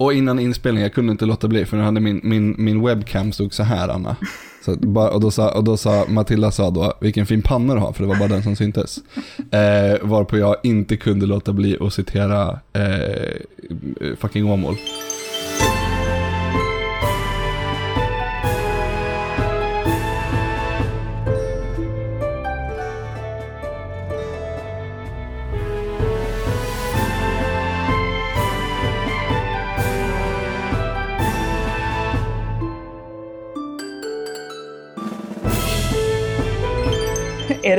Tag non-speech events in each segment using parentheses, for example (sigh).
Och innan inspelningen, jag kunde inte låta bli för nu hade min, min, min webcam stod så här Anna. Så, och, då sa, och då sa Matilda sa då, vilken fin panna du har, för det var bara den som syntes. (laughs) Eh, varpå jag inte kunde låta bli att citera eh, fucking Åmål.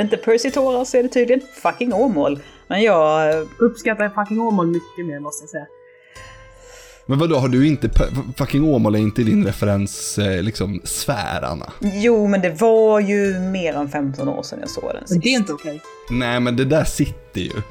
Det inte Percy Tårar så är det tydligen fucking Åmål. Men jag... Uppskattar fucking Åmål mycket mer måste jag säga. Men vadå, har du inte, fucking Åmål är inte din referens, eh, liksom, sfär, Anna? Jo, men det var ju mer än 15 år sedan jag såg den sist. Det är inte okej. Nej, men det där sitter ju.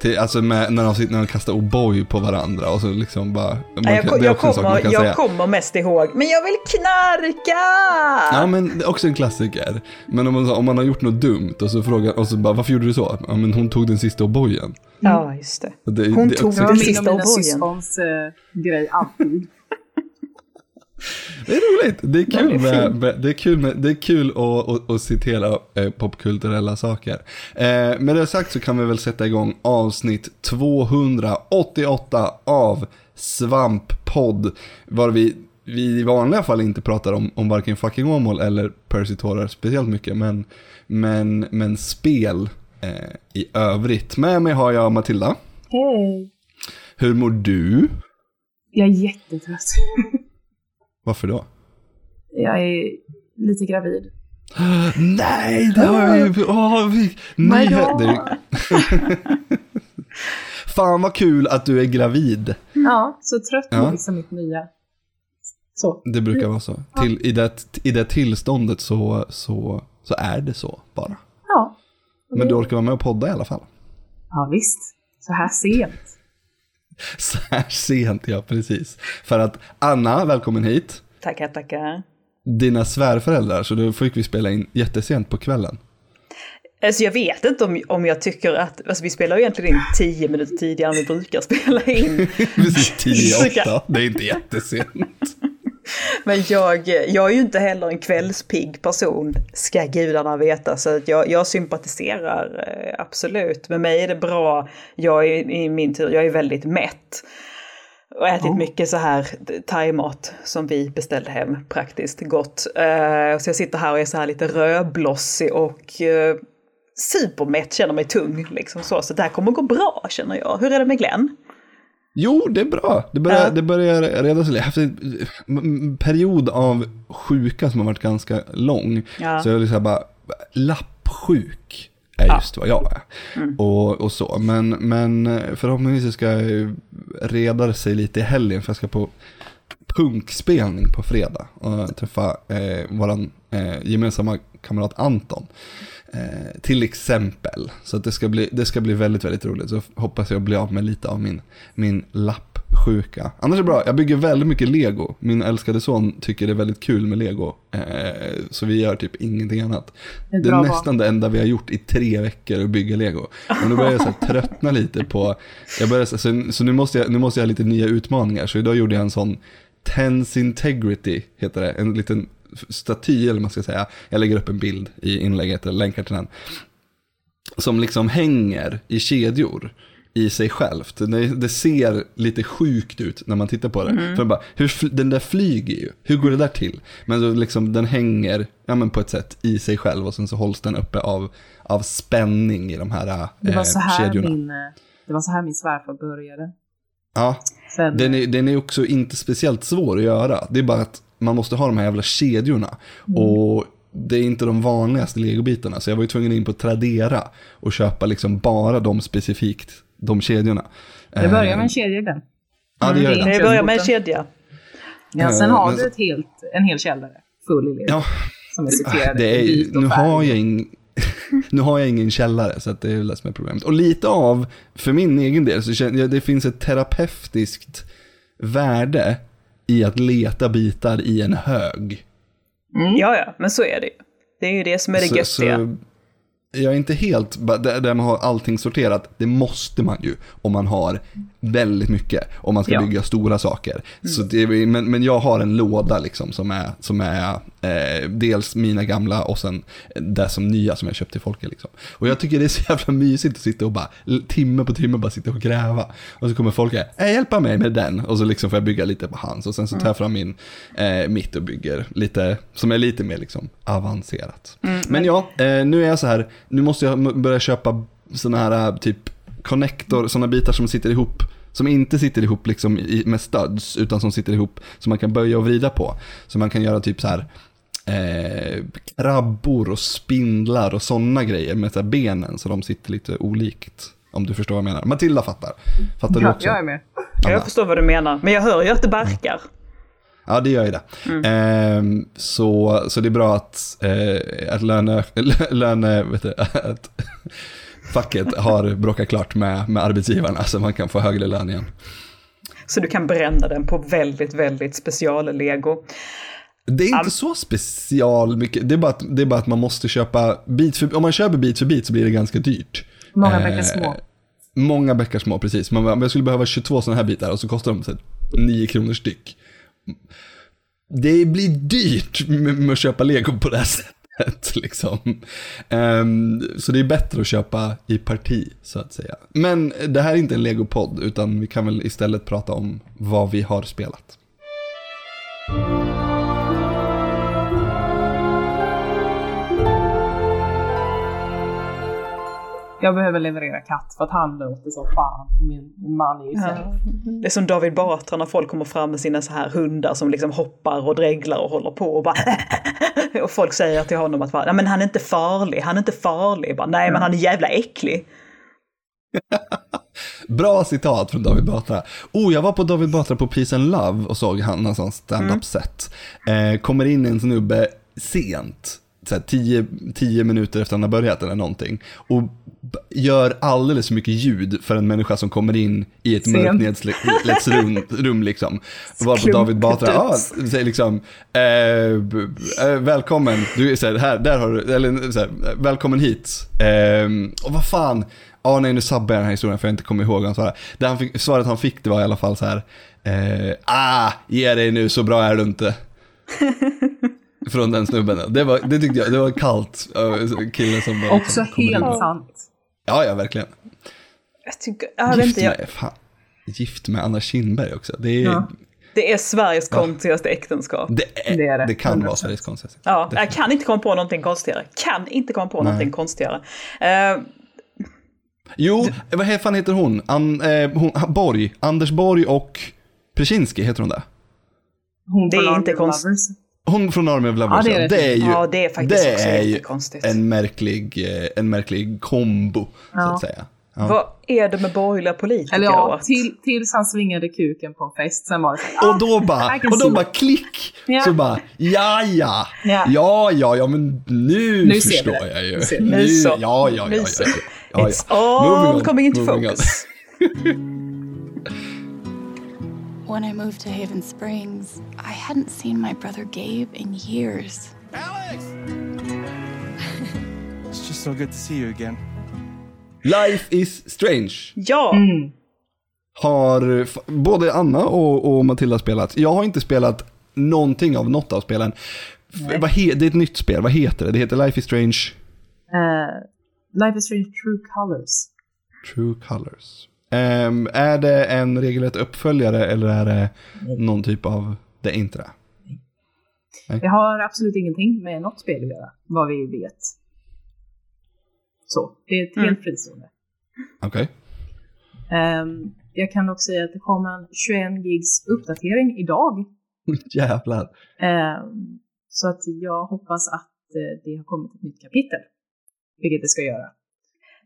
Till, alltså med, när, de, när de kastar O'boy på varandra och så liksom bara... Man, jag, jag, jag kommer, jag kommer mest ihåg, men jag vill knarka! Ja men det är också en klassiker. Men om man, om man har gjort något dumt och så frågar, och så bara varför gjorde du så? Ja men hon tog den sista O'boyen. Mm. Ja just det. det hon det tog den sista Det var min och mina O'boyen. syskons äh, grej alltid. Det är roligt. Det är kul, är med, det är kul, med, det är kul att, att, att citera eh, popkulturella saker. Eh, med det sagt så kan vi väl sätta igång avsnitt 288 av Svamppodd. Var vi, vi i vanliga fall inte pratar om, om varken fucking Åmål eller Percy Tårar speciellt mycket. Men, men, men spel eh, i övrigt. Med mig har jag Matilda. Hej! Hur mår du? Jag är jättetrött. Varför då? Jag är lite gravid. (gasps) Nej, det har vi... Åh, vi nej, God. det, (laughs) Fan vad kul att du är gravid. Ja, så trött Ja. liksom mitt nya. Så. Det brukar vara så. Till, i, det, I det tillståndet så, så, så är det så bara. Ja. Men du orkar vara med och podda i alla fall. Ja, visst. Så här sent. (laughs) Så här sent, ja precis. För att Anna, välkommen hit. Tackar, tackar. Dina svärföräldrar, så då fick vi spela in jättesent på kvällen. Alltså jag vet inte om, om jag tycker att, alltså vi spelar ju egentligen in 10 minuter tidigare än vi brukar spela in. (laughs) Precis 10-8, det är inte jättesent. Men jag, jag är ju inte heller en kvällspigg person, ska gudarna veta. Så att jag, jag sympatiserar eh, absolut. Med mig är det bra, jag är i min tur, jag är väldigt mätt. Och ätit Ja. mycket så här thaimat som vi beställde hem, praktiskt gott. Eh, så jag sitter här och är så här lite rödblossig och eh, supermätt, känner mig tung. Liksom så. så det här kommer gå bra känner jag. Hur är det med Glenn? Jo, det är bra. Det börjar, Ja. det börjar reda sig. Jag har haft en mm, period av sjuka som har varit ganska lång. Ja. Så jag är liksom bara, lappsjuk är Ja. just vad jag är. Och, och så. Men, men förhoppningsvis ska jag reda sig lite i helgen för jag ska på punkspelning på fredag och träffa eh, våran eh, gemensamma kamrat Anton. Eh, till exempel. Så att det, ska bli, det ska bli väldigt, väldigt roligt. Så hoppas jag bli av med lite av min, min lappsjuka. Annars är det bra, jag bygger väldigt mycket lego. Min älskade son tycker det är väldigt kul med lego. Eh, så vi gör typ ingenting annat. Det är bra barn. nästan det enda vi har gjort i tre veckor att bygga lego. Men nu börjar jag så här tröttna lite på, jag börjar, så, så, så nu, måste jag, nu måste jag ha lite nya utmaningar. Så idag gjorde jag en sån Tense Integrity, heter det. En liten staty, eller vad man ska säga. Jag lägger upp en bild i inlägget, eller länkar till den. Som liksom hänger i kedjor i sig självt. Det, ser lite sjukt ut när man tittar på det. För bara, hur, den där flyger ju, hur går det där till? Men så liksom, den hänger ja, men på ett sätt i sig själv och sen så hålls den uppe av, av spänning i de här eh, Det var så här kedjorna. min, eh, det var så här min svärfar började. Ja, Sen, den är, den är också inte speciellt svår att göra. Det är bara att man måste ha de här jävla kedjorna. Och det är inte de vanligaste legobitarna. Så jag var ju tvungen in på Tradera och köpa liksom bara de specifikt, de kedjorna. det börjar med Eh, en kedja den. Ja, det gör Mm, det. Det börjar med en kedja. Ja, sen Eh, har men du ett helt, en hel källare full i lego. Ja, Som är sorterade det är, nu, har jag ing, (laughs) nu har jag ingen källare så att det är det som är problemet. Och lite av, för min egen del, så känner jag det finns ett terapeutiskt värde i att leta bitar i en hög. Mm. Ja, ja, men så är det ju. Det är ju det som är det Så- göttiga. så jag är inte helt, där man har allting sorterat, det måste man ju om man har väldigt mycket om man ska Ja. bygga stora saker. Så det, men, men jag har en låda liksom som är, som är eh, dels mina gamla och sen det som nya som jag köpte i Folke. Liksom. Och jag tycker det är så jävla mysigt att sitta och bara timme på timme bara sitta och gräva. Och så kommer folk här, äh, hjälpa mig med den. Och så liksom får jag bygga lite på hans. Och sen så tar jag fram min, eh, mitt och bygger lite, som är lite mer liksom avancerat. men ja, eh, nu är jag så här, nu måste jag börja köpa sådana här eh, typ connector, sådana bitar som sitter ihop som inte sitter ihop liksom i, med studs, utan som sitter ihop som man kan böja och vrida på. Så man kan göra typ så här eh, krabbor och spindlar och sådana grejer med så här benen så de sitter lite olikt. Om du förstår vad jag menar. Matilda fattar. Fattar du Ja, också? jag är med. Jag förstår vad du menar, men jag hör ju att det barkar. Ja, det gör ju det. Ehm, så, så det är bra att, eh, att löne, (laughs) löne, vet du, att facket har bråkat klart med, med arbetsgivarna så man kan få högre lön igen. Så du kan bränna den på väldigt, väldigt special-lego. Det är inte så special mycket, det är, bara att, det är bara att man måste köpa bit för, om man köper bit för bit så blir det ganska dyrt. Många Eh, bäckar små. Många bäckar små, precis. Man, jag skulle behöva 22 sådana här bitar och så kostar de så här 9 kronor styck. Det blir dyrt med, med att köpa lego på det här sättet. (laughs) Liksom. Um, så det är bättre att köpa i parti, så att säga. Men det här är inte en legopodd, utan vi kan väl istället prata om vad vi har spelat. Jag behöver leverera katt för att han låter så fan. Min man är ju Ja. Det är som David Batra när folk kommer fram med sina så här hundar som liksom hoppar och dreglar och håller på och bara (laughs) Och folk säger till honom att Nej, men han är inte farlig, han är inte farlig. Bara, Nej men han är jävla äcklig. (laughs) Bra citat från David Batra. Oh, jag var på David Batra på Peace and Love och såg han en sån stand-up set. Eh, kommer in en snubbe sent, så här, tio, tio minuter efter han har börjat eller någonting. Och gör alldeles för mycket ljud för en människa som kommer in i ett mörkt nedsläckt rum, rum liksom. Var på David Batra, ja, säger liksom, eh, eh, välkommen, du är så här, här, där har du, eller så här, välkommen hit. Eh, och vad fan, Ja, nej nu sabbar jag den här historien för jag inte kommer ihåg vad han svarade. Det han fick, svaret han fick det var i alla fall så här. Eh, ah, ge dig nu, så bra är du inte. (laughs) Från den snubben. Det, var, det tyckte jag, det var kallt. Uh, killen som bara Också liksom helt sant. Ja, ja, verkligen. Jag tycker, jag Gift inte, jag, med, fan, gift med Anna Kinberg också. Det, är, Ja. det är Sveriges konstigaste äktenskap. det, är, Det är det. det kan vara 100%. Sveriges konstigaste. Ja, jag kan inte komma på någonting konstigare. Kan inte komma på Nej. någonting konstigare. Eh, Jo, vad he- fan heter hon? An, eh, hon? Borg, Anders Borg och Prysinski, heter hon det? Hon Det är inte Army of konst- Lovers. Hon från Army of Lovers, Ja, det är det. det är ju, ja, det är faktiskt det också är ju en märklig, eh, en märklig kombo, så Ja. att säga. Ja. Vad är det med borgerliga politiker? Eller ja, att- till, tills han svingade kuken på en fest. Sen var det så Och då bara, I can och då bara klick! Ja. Så bara, ja ja, Ja. ja ja, ja men nu, Nu förstår det. jag ju. Nu. Nu så. ja, ja, ja, ja, så. ja, ja, It's all coming into focus. (laughs) When I moved to Haven Springs, I hadn't seen my brother Gabe in years. (laughs) It's just so good to see you again. Life is strange. Ja, Mm. Har både Anna och, och Matilda spelat. Jag har inte spelat någonting av något av spelen. Vad det är ett nytt spel, vad heter det? Det heter Life is strange eh, Life is Strange True Colors. True Colors. Ehm, är det en regelrätt uppföljare eller är det någon typ av, det är inte det? Det har absolut ingenting med något spel att göra, vad vi vet. Så, det är ett helt fristående. Okej. Ehm, jag kan också säga att det kom en 21 gigs uppdatering idag. (laughs) Jävlar. Ehm, så att jag hoppas att eh, det har kommit ett nytt kapitel. Vilket det ska göra.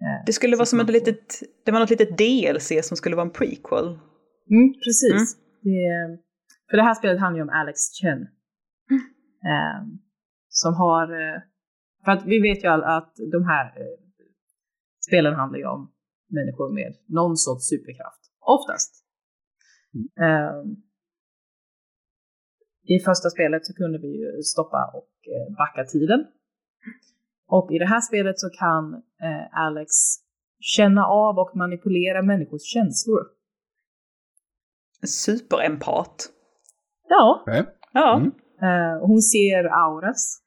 Eh, det skulle vara som ett litet, det var något litet DLC som skulle vara en prequel. Mm, precis. Det, för det här spelet handlar ju om Alex Chen. Ehm, som har... eh, För att vi vet ju alla att de här eh, spelen handlar ju om människor med någon sorts superkraft. Oftast. Ehm, I första spelet så kunde vi ju stoppa och eh, backa tiden. Och i det här spelet så kan eh, Alex känna av och manipulera människors känslor. superempat. Ja, Okay. Ja, Mm. eh, hon ser auras.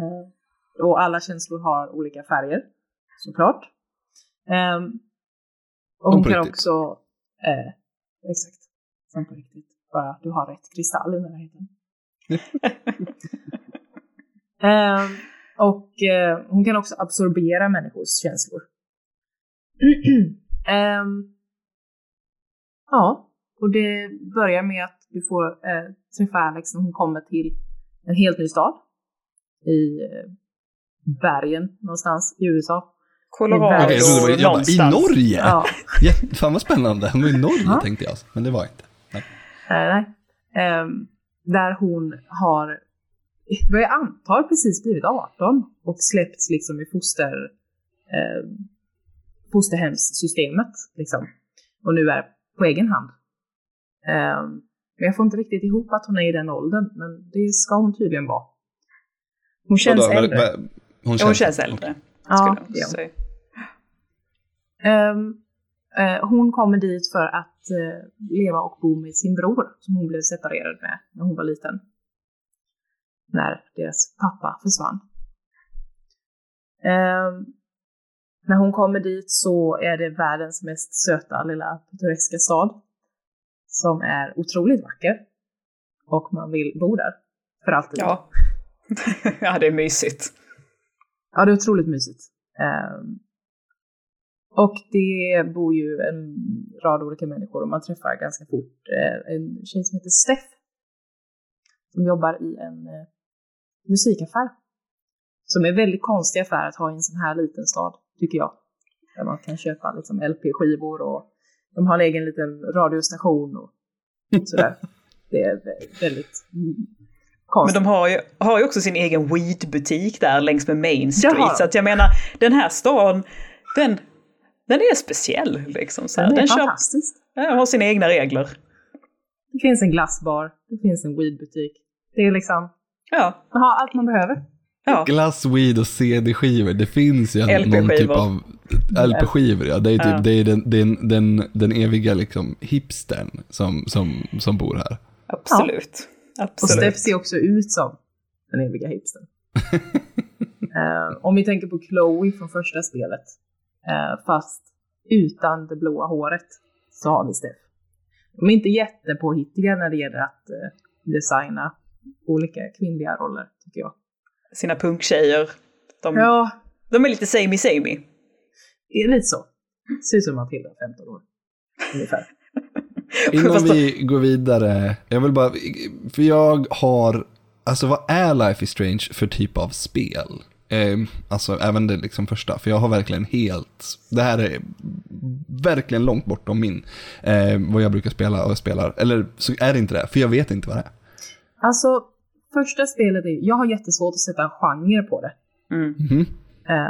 Eh, och alla känslor har olika färger, såklart. Ehm, och hon kan också... Eh, exakt, som på riktigt. Bara att du har rätt kristall i närheten. Och eh, hon kan också absorbera människors känslor. (clears throat) Ehm, ja, och det börjar med att du får eh, träffa Alex när hon kommer till en helt ny stad i eh, bergen någonstans i USA. Colorado Okej, jag trodde det var jag bara, i. Norge? Ja, Ja, fan vad spännande, hon var i Norge Ja. tänkte jag, men det var inte. eh, nej. Ehm, där hon har, vad jag antar, precis blivit 18 och släppts liksom i foster, eh, fosterhemssystemet. Liksom. Och nu är på egen hand. Ehm, men jag får inte riktigt ihop att hon är i den åldern, men det ska hon tydligen vara. Hon känns Vadå, vad- äldre. vad- Hon Ja, Hon känns äldre. Ja, det jag gör hon. eh, kommer dit för att eh, leva och bo med sin bror som hon blev separerad med när hon var liten. När deras pappa försvann. Ehm, när hon kommer dit så är det världens mest söta lilla pittoreska stad. Som är otroligt vacker. Och man vill bo där. För alltid. Ja. (laughs) ja, det är mysigt. Ja, det är otroligt mysigt. Ehm, och det bor ju en rad olika människor och man träffar ganska fort eh, en tjej som heter Steff. Som jobbar i en eh, musikaffär. Som är en väldigt konstig affär att ha i en sån här liten stad, tycker jag. Där man kan köpa liksom LP-skivor och de har en egen liten radiostation och (laughs) sådär. Det är vä- väldigt mm, Men konstigt. de har ju, har ju också sin egen weedbutik där längs med Main Street. de. Så att jag menar, den här stan, den, den är speciell liksom. Så här. Den är Den kör, fantastisk. ja, har sina egna regler. Det finns en glassbar, det finns en weedbutik. Det är liksom, Ja, man har allt man behöver. ja. Glass, weed och CD-skivor, det finns ju en, någon typ av LP-skivor, ja. Det är, typ, Ja. det är den, den, den, den eviga liksom hipstern som, som, som bor här. absolut. Och Absolut. Steph ser också ut som den eviga hipstern. (laughs) Eh, om vi tänker på Chloe från första spelet, eh, fast utan det blåa håret, så har vi Steph. De är inte jättepåhittiga när det gäller att eh, designa olika kvinnliga roller, tycker jag. Sina punktjejer. De, Ja, de är lite samey samey. det är lite så. Ser ut som Matilda, 15 år. Ungefär. (laughs) Innan vi går vidare, jag vill bara, för jag har, alltså vad är Life is Strange för typ av spel? Eh, alltså även det liksom första, för jag har verkligen helt, det här är verkligen långt bortom min, eh, vad jag brukar spela och spelar. Eller så är det inte det, för jag vet inte vad det är. Alltså, första spelet är, jag har jättesvårt att sätta en genre på det. Mm.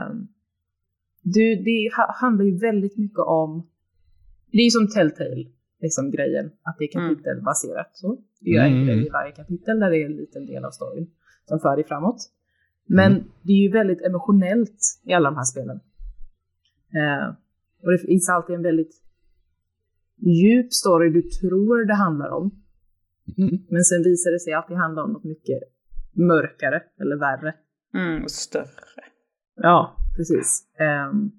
Um, du, det ha- handlar ju väldigt mycket om, det är ju som Telltale, liksom grejen, att det är Mm. kapitelbaserat. Så. Det gör Mm. en grej i varje kapitel där det är en liten del av storyn som för dig framåt. Men Mm. det är ju väldigt emotionellt i alla de här spelen. Eh, och det finns alltid en väldigt djup story du tror det handlar om. Mm. Men sen visar det sig alltid handla om något mycket mörkare eller värre. Mm, och större. Ja, precis. Ehm,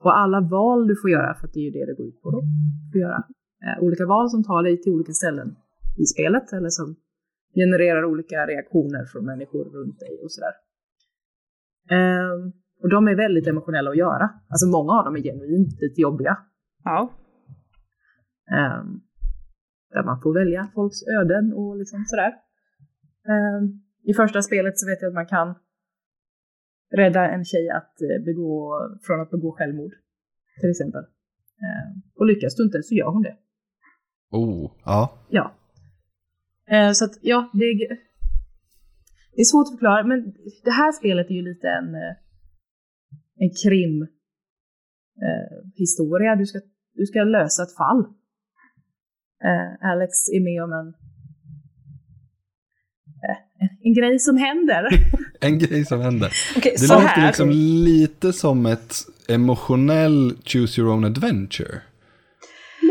och alla val du får göra, för att det är ju det det går ut på då, får göra eh, olika val som tar dig till olika ställen i spelet eller som genererar olika reaktioner från människor runt dig och sådär. Ehm, och de är väldigt emotionella att göra. Alltså många av dem är genuint lite jobbiga. Ja. Ehm, där man får välja folks öden och liksom sådär. Ehm, I första spelet så vet jag att man kan rädda en tjej att eh, begå, från att begå självmord. Till exempel. Ehm, och lyckas du inte så gör hon det. Oh, ja. Ja. Ehm, så att ja, det är, det är svårt att förklara. Men det här spelet är ju lite en, eh, en krim eh, historia. Du ska, du ska lösa ett fall. Eh, Alex är med om en, eh, en, grej som händer. (laughs) En grej som händer. Okej, Det låter här. liksom lite som ett emotionell choose your own adventure.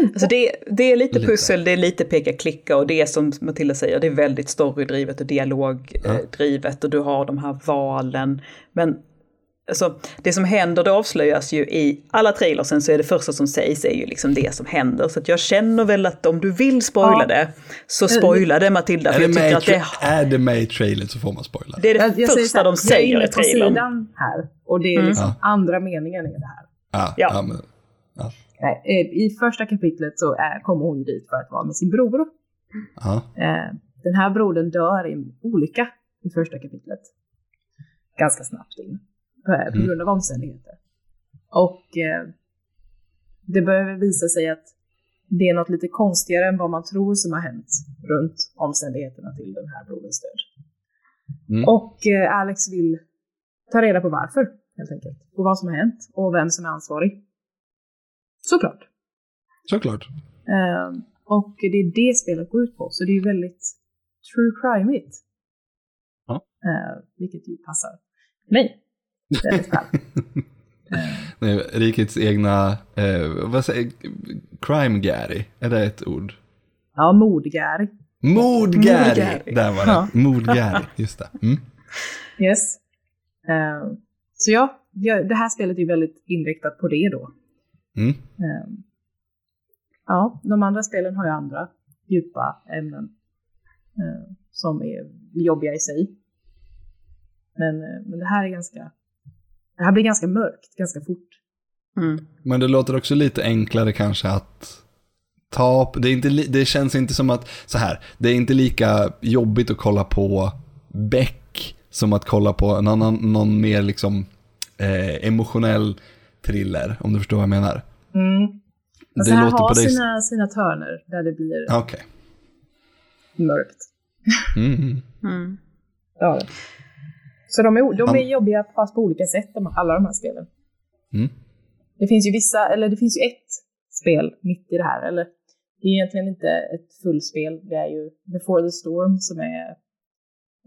Alltså det, det är lite Lite. pussel, det är lite peka-klicka och det är som Matilda säger, det är väldigt storydrivet och dialogdrivet och du har de här valen. Men alltså, det som händer, det avslöjas ju i alla trailersen så är det första som sägs är ju liksom det som händer. Så att jag känner väl att om du vill spoila Ja. det, så spoila det Matilda. Är För det, jag i att det, är det med i trailern så får man spoila. det är det Jag, jag säger här, de jag är säger inne i på trailern. sidan här och det är Mm. liksom Ja. andra meningen är det här. Ja, Ja. ja. men, Nej, eh, I första kapitlet så är, kommer hon dit för att vara med sin bror. ja. Eh, den här brodern dör i en olycka i första kapitlet. Ganska snabbt in. På, på Mm. grund av omständigheter. Och eh, det börjar visa sig att det är något lite konstigare än vad man tror som har hänt runt omständigheterna till den här broderns död. Mm. Och eh, Alex vill ta reda på varför, helt enkelt. Och vad som har hänt och vem som är ansvarig. Såklart. Såklart. Ehm, och det är det spelet går ut på, så det är väldigt true crime-igt. Ja. Ehm, vilket ju passar mig (laughs) Nej, rikets egna, eh, vad säger Crime Gary, är det ett ord? ja, mordgäri. Mord-Gary! Mord-Gary. Där var Ja. det. Mord-Gary, just det. Mm. Yes. Ehm, så ja, det här spelet är väldigt inriktat på det då. Mm. Ehm, ja, de andra spelen har ju andra djupa ämnen eh, som är jobbiga i sig. Men, men det här är ganska, det här blir ganska mörkt ganska fort. Mm. Men det låter också lite enklare kanske att ta, det, är inte, li- det känns inte som att, så här, det är inte lika jobbigt att kolla på Beck som att kolla på en annan, någon mer liksom eh, emotionell thriller, om du förstår vad jag menar. Mm. Fast det här låter har på dig... sina, sina törner där det blir Okej. mörkt. Mm. Mm. Ja. Så de är, de är jobbiga fast på olika sätt, de, alla de här spelen. Mm. Det finns ju vissa, eller det finns ju ett spel mitt i det här, eller det är egentligen inte ett fullspel, det är ju Before the Storm som är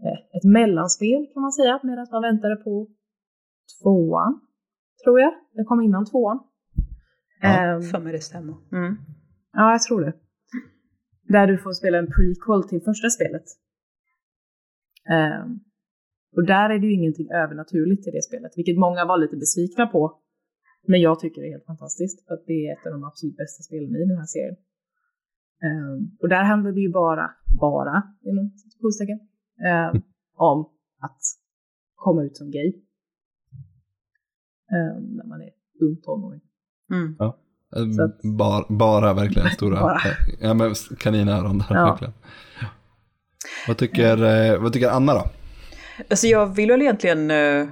eh, ett mellanspel kan man säga, medan man väntade på tvåan, tror jag. Det kom innan tvåan. Ja. Ehm, För mig det stämmer. Mm. Ja, jag tror det. Där du får spela en prequel till första spelet. Ehm, och där är det ju ingenting övernaturligt i det spelet, vilket många var lite besvikna på. Men jag tycker det är helt fantastiskt, för att det är ett av de absolut bästa spelen i den här serien. Ehm, och där handlar det ju bara, bara, inom citationstecken, ehm, om att komma ut som gay. Ehm, när man är ung tonåring. Mm. Så att- Bara, bara verkligen (laughs) stora, Bara. ja men kaninöron där Ja. verkligen. Vad tycker, eh, vad tycker Anna då? Alltså jag vill väl egentligen... eh,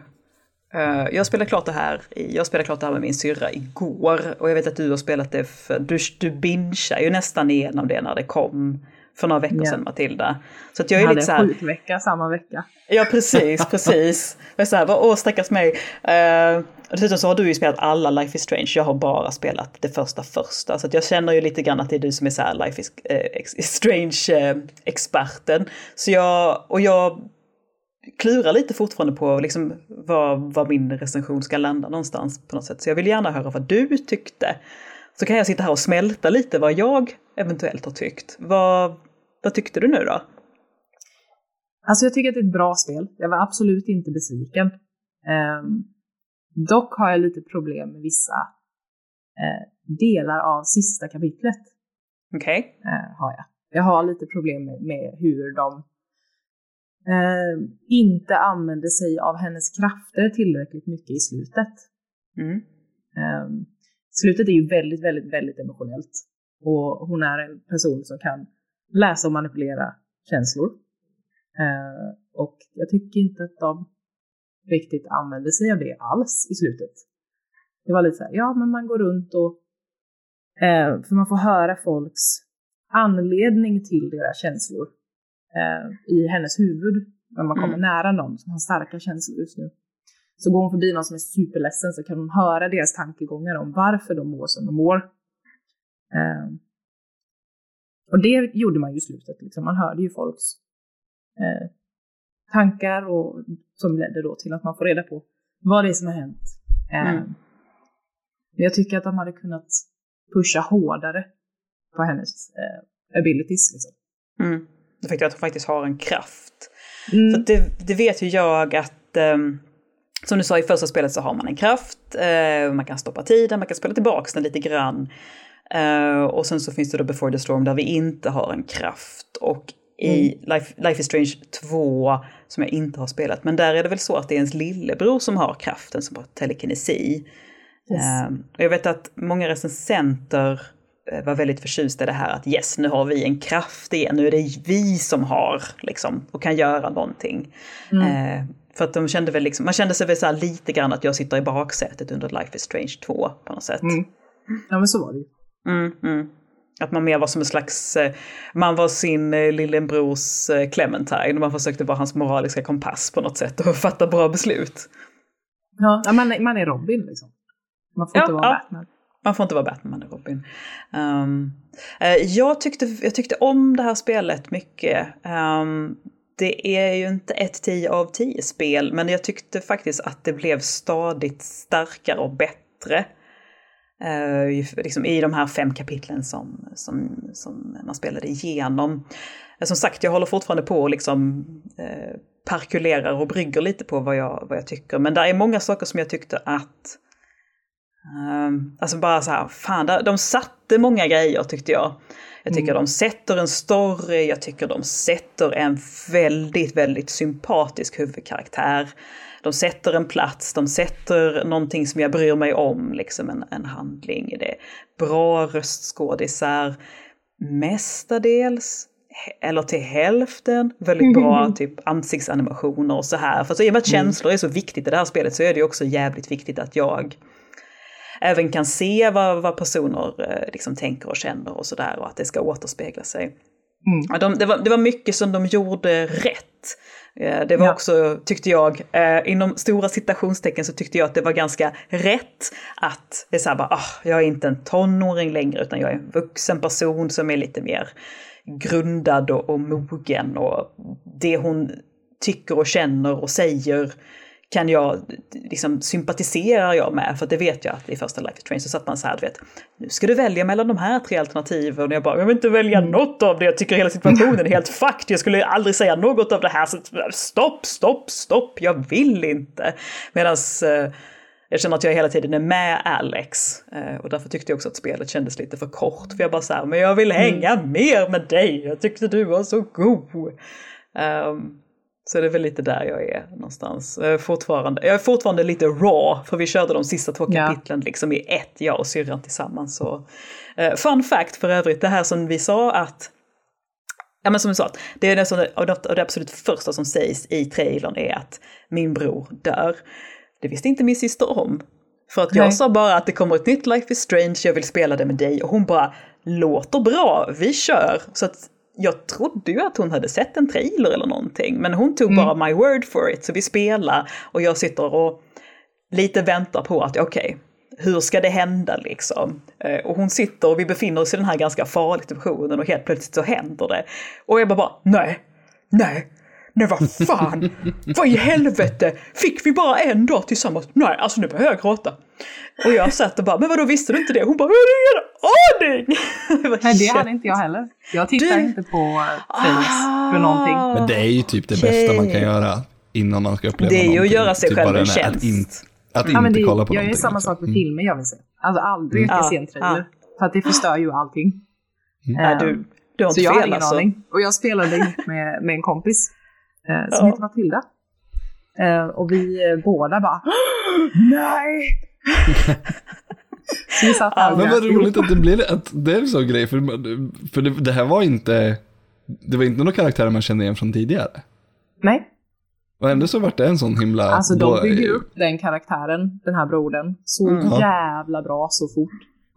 jag spelade klart det här, jag spelade klart det här med min syrra igår och jag vet att du har spelat det för, du, du bingear ju nästan igenom det när det kom för några veckor Ja. sedan Matilda. Så att jag är Jag hade lite så här, skjutvecka samma vecka. ja precis, (laughs) precis. Jag är så här, bara, åh stackars mig. Uh, dessutom så har du ju spelat alla Life is Strange, jag har bara spelat det första första. Så att jag känner ju lite grann att det är du som är så här Life is, is (laughs) Strange-experten. så jag, och jag klurar lite fortfarande på liksom var, var min recension ska landa någonstans på något sätt. Så jag vill gärna höra vad du tyckte. Så kan jag sitta här och smälta lite vad jag eventuellt har tyckt. Vad, vad tyckte du nu då? Alltså jag tycker att det är ett bra spel. Jag var absolut inte besviken. Ehm, dock har jag lite problem med vissa eh, delar av sista kapitlet. Okej? eh, har jag. Jag har lite problem med, med hur de eh, inte använder sig av hennes krafter tillräckligt mycket i slutet. Mm. Ehm, slutet är ju väldigt, väldigt, väldigt emotionellt. Och hon är en person som kan läsa och manipulera känslor. Eh, och jag tycker inte att de riktigt använder sig av det alls i slutet. Det var lite så här, ja men man går runt och eh, för man får höra folks anledning till deras känslor eh, i hennes huvud när man kommer Mm. nära någon som har starka känslor just nu. Så går hon förbi någon som är superledsen så kan hon höra deras tankegångar om varför de mår som de mår. Eh, och det gjorde man ju i slutet, liksom. man hörde ju folks eh, tankar och, som ledde då till att man får reda på vad det är som har hänt. Eh, Mm. Jag tycker att de hade kunnat pusha hårdare på hennes eh, abilities. Liksom. Mm. Det faktum att hon faktiskt har en kraft. Mm. För det, det vet ju jag att, um, som du sa i första spelet så har man en kraft, uh, man kan stoppa tiden, man kan spela tillbaka den lite grann. Uh, och sen så finns det då Before the Storm där vi inte har en kraft. Och i Mm. Life, Life is Strange 2, som jag inte har spelat, men där är det väl så att det är ens lillebror som har kraften, som har telekinesi. Yes. Och jag vet att många recensenter eh, var väldigt förtjusta i det här att yes, nu har vi en kraft igen, nu är det vi som har liksom och kan göra någonting. Mm. Eh, för att de kände väl liksom, man kände sig väl så här lite grann att jag sitter i baksätet under Life is Strange 2 på något sätt. Mm. Ja men så var det ju. Mm, mm. Att man mer var som en slags, eh, man var sin eh, lillebrors eh, Clementine, man försökte vara hans moraliska kompass på något sätt och (laughs) fatta bra beslut. Ja, man, är- man är Robin liksom. Man får Ja, inte vara ja. Batman. Man får inte vara Batman, och Robin. Um, uh, jag, tyckte, jag tyckte om det här spelet mycket. Um, det är ju inte ett 10 av 10 spel, men jag tyckte faktiskt att det blev stadigt starkare och bättre. Uh, liksom I de här fem kapitlen som, som, som man spelade igenom. Eh, som sagt, jag håller fortfarande på och liksom uh, parkulerar och brygger lite på vad jag, vad jag tycker. Men det är många saker som jag tyckte att alltså bara så här, fan, de satte många grejer tyckte jag. Jag tycker de sätter en story, jag tycker de sätter en väldigt, väldigt sympatisk huvudkaraktär. De sätter en plats, de sätter någonting som jag bryr mig om, liksom en, en handling. Det är bra röstskådisar, mestadels, eller till hälften, väldigt bra (laughs) typ ansiktsanimationer och så här. För så i och med att känslor är så viktigt i det här spelet så är det ju också jävligt viktigt att jag även kan se vad, vad personer eh, liksom tänker och känner och sådär och att det ska återspegla sig. Mm. De, det, var, det var mycket som de gjorde rätt. Eh, Det var också, tyckte jag, eh, inom stora citationstecken så tyckte jag att det var ganska rätt att det är så här bara, ah, jag är inte en tonåring längre utan jag är en vuxen person som är lite mer grundad och, och mogen och det hon tycker och känner och säger kan jag, liksom sympatiserar jag med, för det vet jag att i första Life Strange så satt man så här, du vet, nu ska du välja mellan de här tre alternativen. Och jag bara, jag vill inte välja något av det, jag tycker hela situationen är helt (laughs) fucked, jag skulle aldrig säga något av det här, så stopp, stopp, stopp, jag vill inte. Medan eh, jag känner att jag hela tiden är med Alex. Eh, och därför tyckte jag också att spelet kändes lite för kort, för jag bara så här, men jag vill hänga mer med dig, jag tyckte du var så god. Ehm, så det är väl lite där jag är någonstans. Jag är fortfarande, jag är fortfarande lite raw, för vi körde de sista två Ja. kapitlen liksom i ett, jag och syrran tillsammans. Så, eh, fun fact för övrigt, det här som vi sa att Ja men som du sa, det är nästan det, och det absolut första som sägs i trailern är att min bror dör. Det visste inte min syster om. För att jag Nej. sa bara att det kommer ett nytt Life is Strange, jag vill spela det med dig. Och hon bara, låter bra, vi kör. Så att jag trodde ju att hon hade sett en trailer eller någonting. Men hon tog bara my word for it, så vi spelar. Och jag sitter och lite väntar på att, okej, hur ska det hända liksom? Eh, Och hon sitter och vi befinner oss i den här ganska farliga situationen och helt plötsligt så händer det. Och jag bara, bara nej, nej, nej vad fan, (laughs) vad i helvete, fick vi bara en dag tillsammans? Nej, alltså nu börjar jag gråta. Och jag satt och bara, men vadå visste du inte det? Hon bara, jag hade ingen aning! (laughs) Jag bara, Nej, det hade inte jag heller. Jag tittar Du- inte på eh, trailers för någonting. Men det är ju typ det Okej. bästa man kan göra innan man ska uppleva Det är ju att någonting. göra sig Typ själv en tjänst. Att, in, att Ja, men inte det, kolla på jag gör någonting. samma liksom. sak med filmer jag vill se. Alltså aldrig Mm. se Ja, en trailer. ja. För att det förstör ju allting. Nej, Eh, du, du har så jag hade ingen alltså. aning. Och jag spelade ihop med, med en kompis eh, som Ja. heter Matilda. Eh, och vi båda bara (gasps) Nej! (laughs) Men vad roligt att det blir att det är en sån grej, för, för det, det här var inte, det var inte några karaktärer man kände igen från tidigare. Nej, Och ändå så vart det en sån himla... alltså då- de bygger upp den karaktären, den här brodern, så Mm. Jävla bra så fort.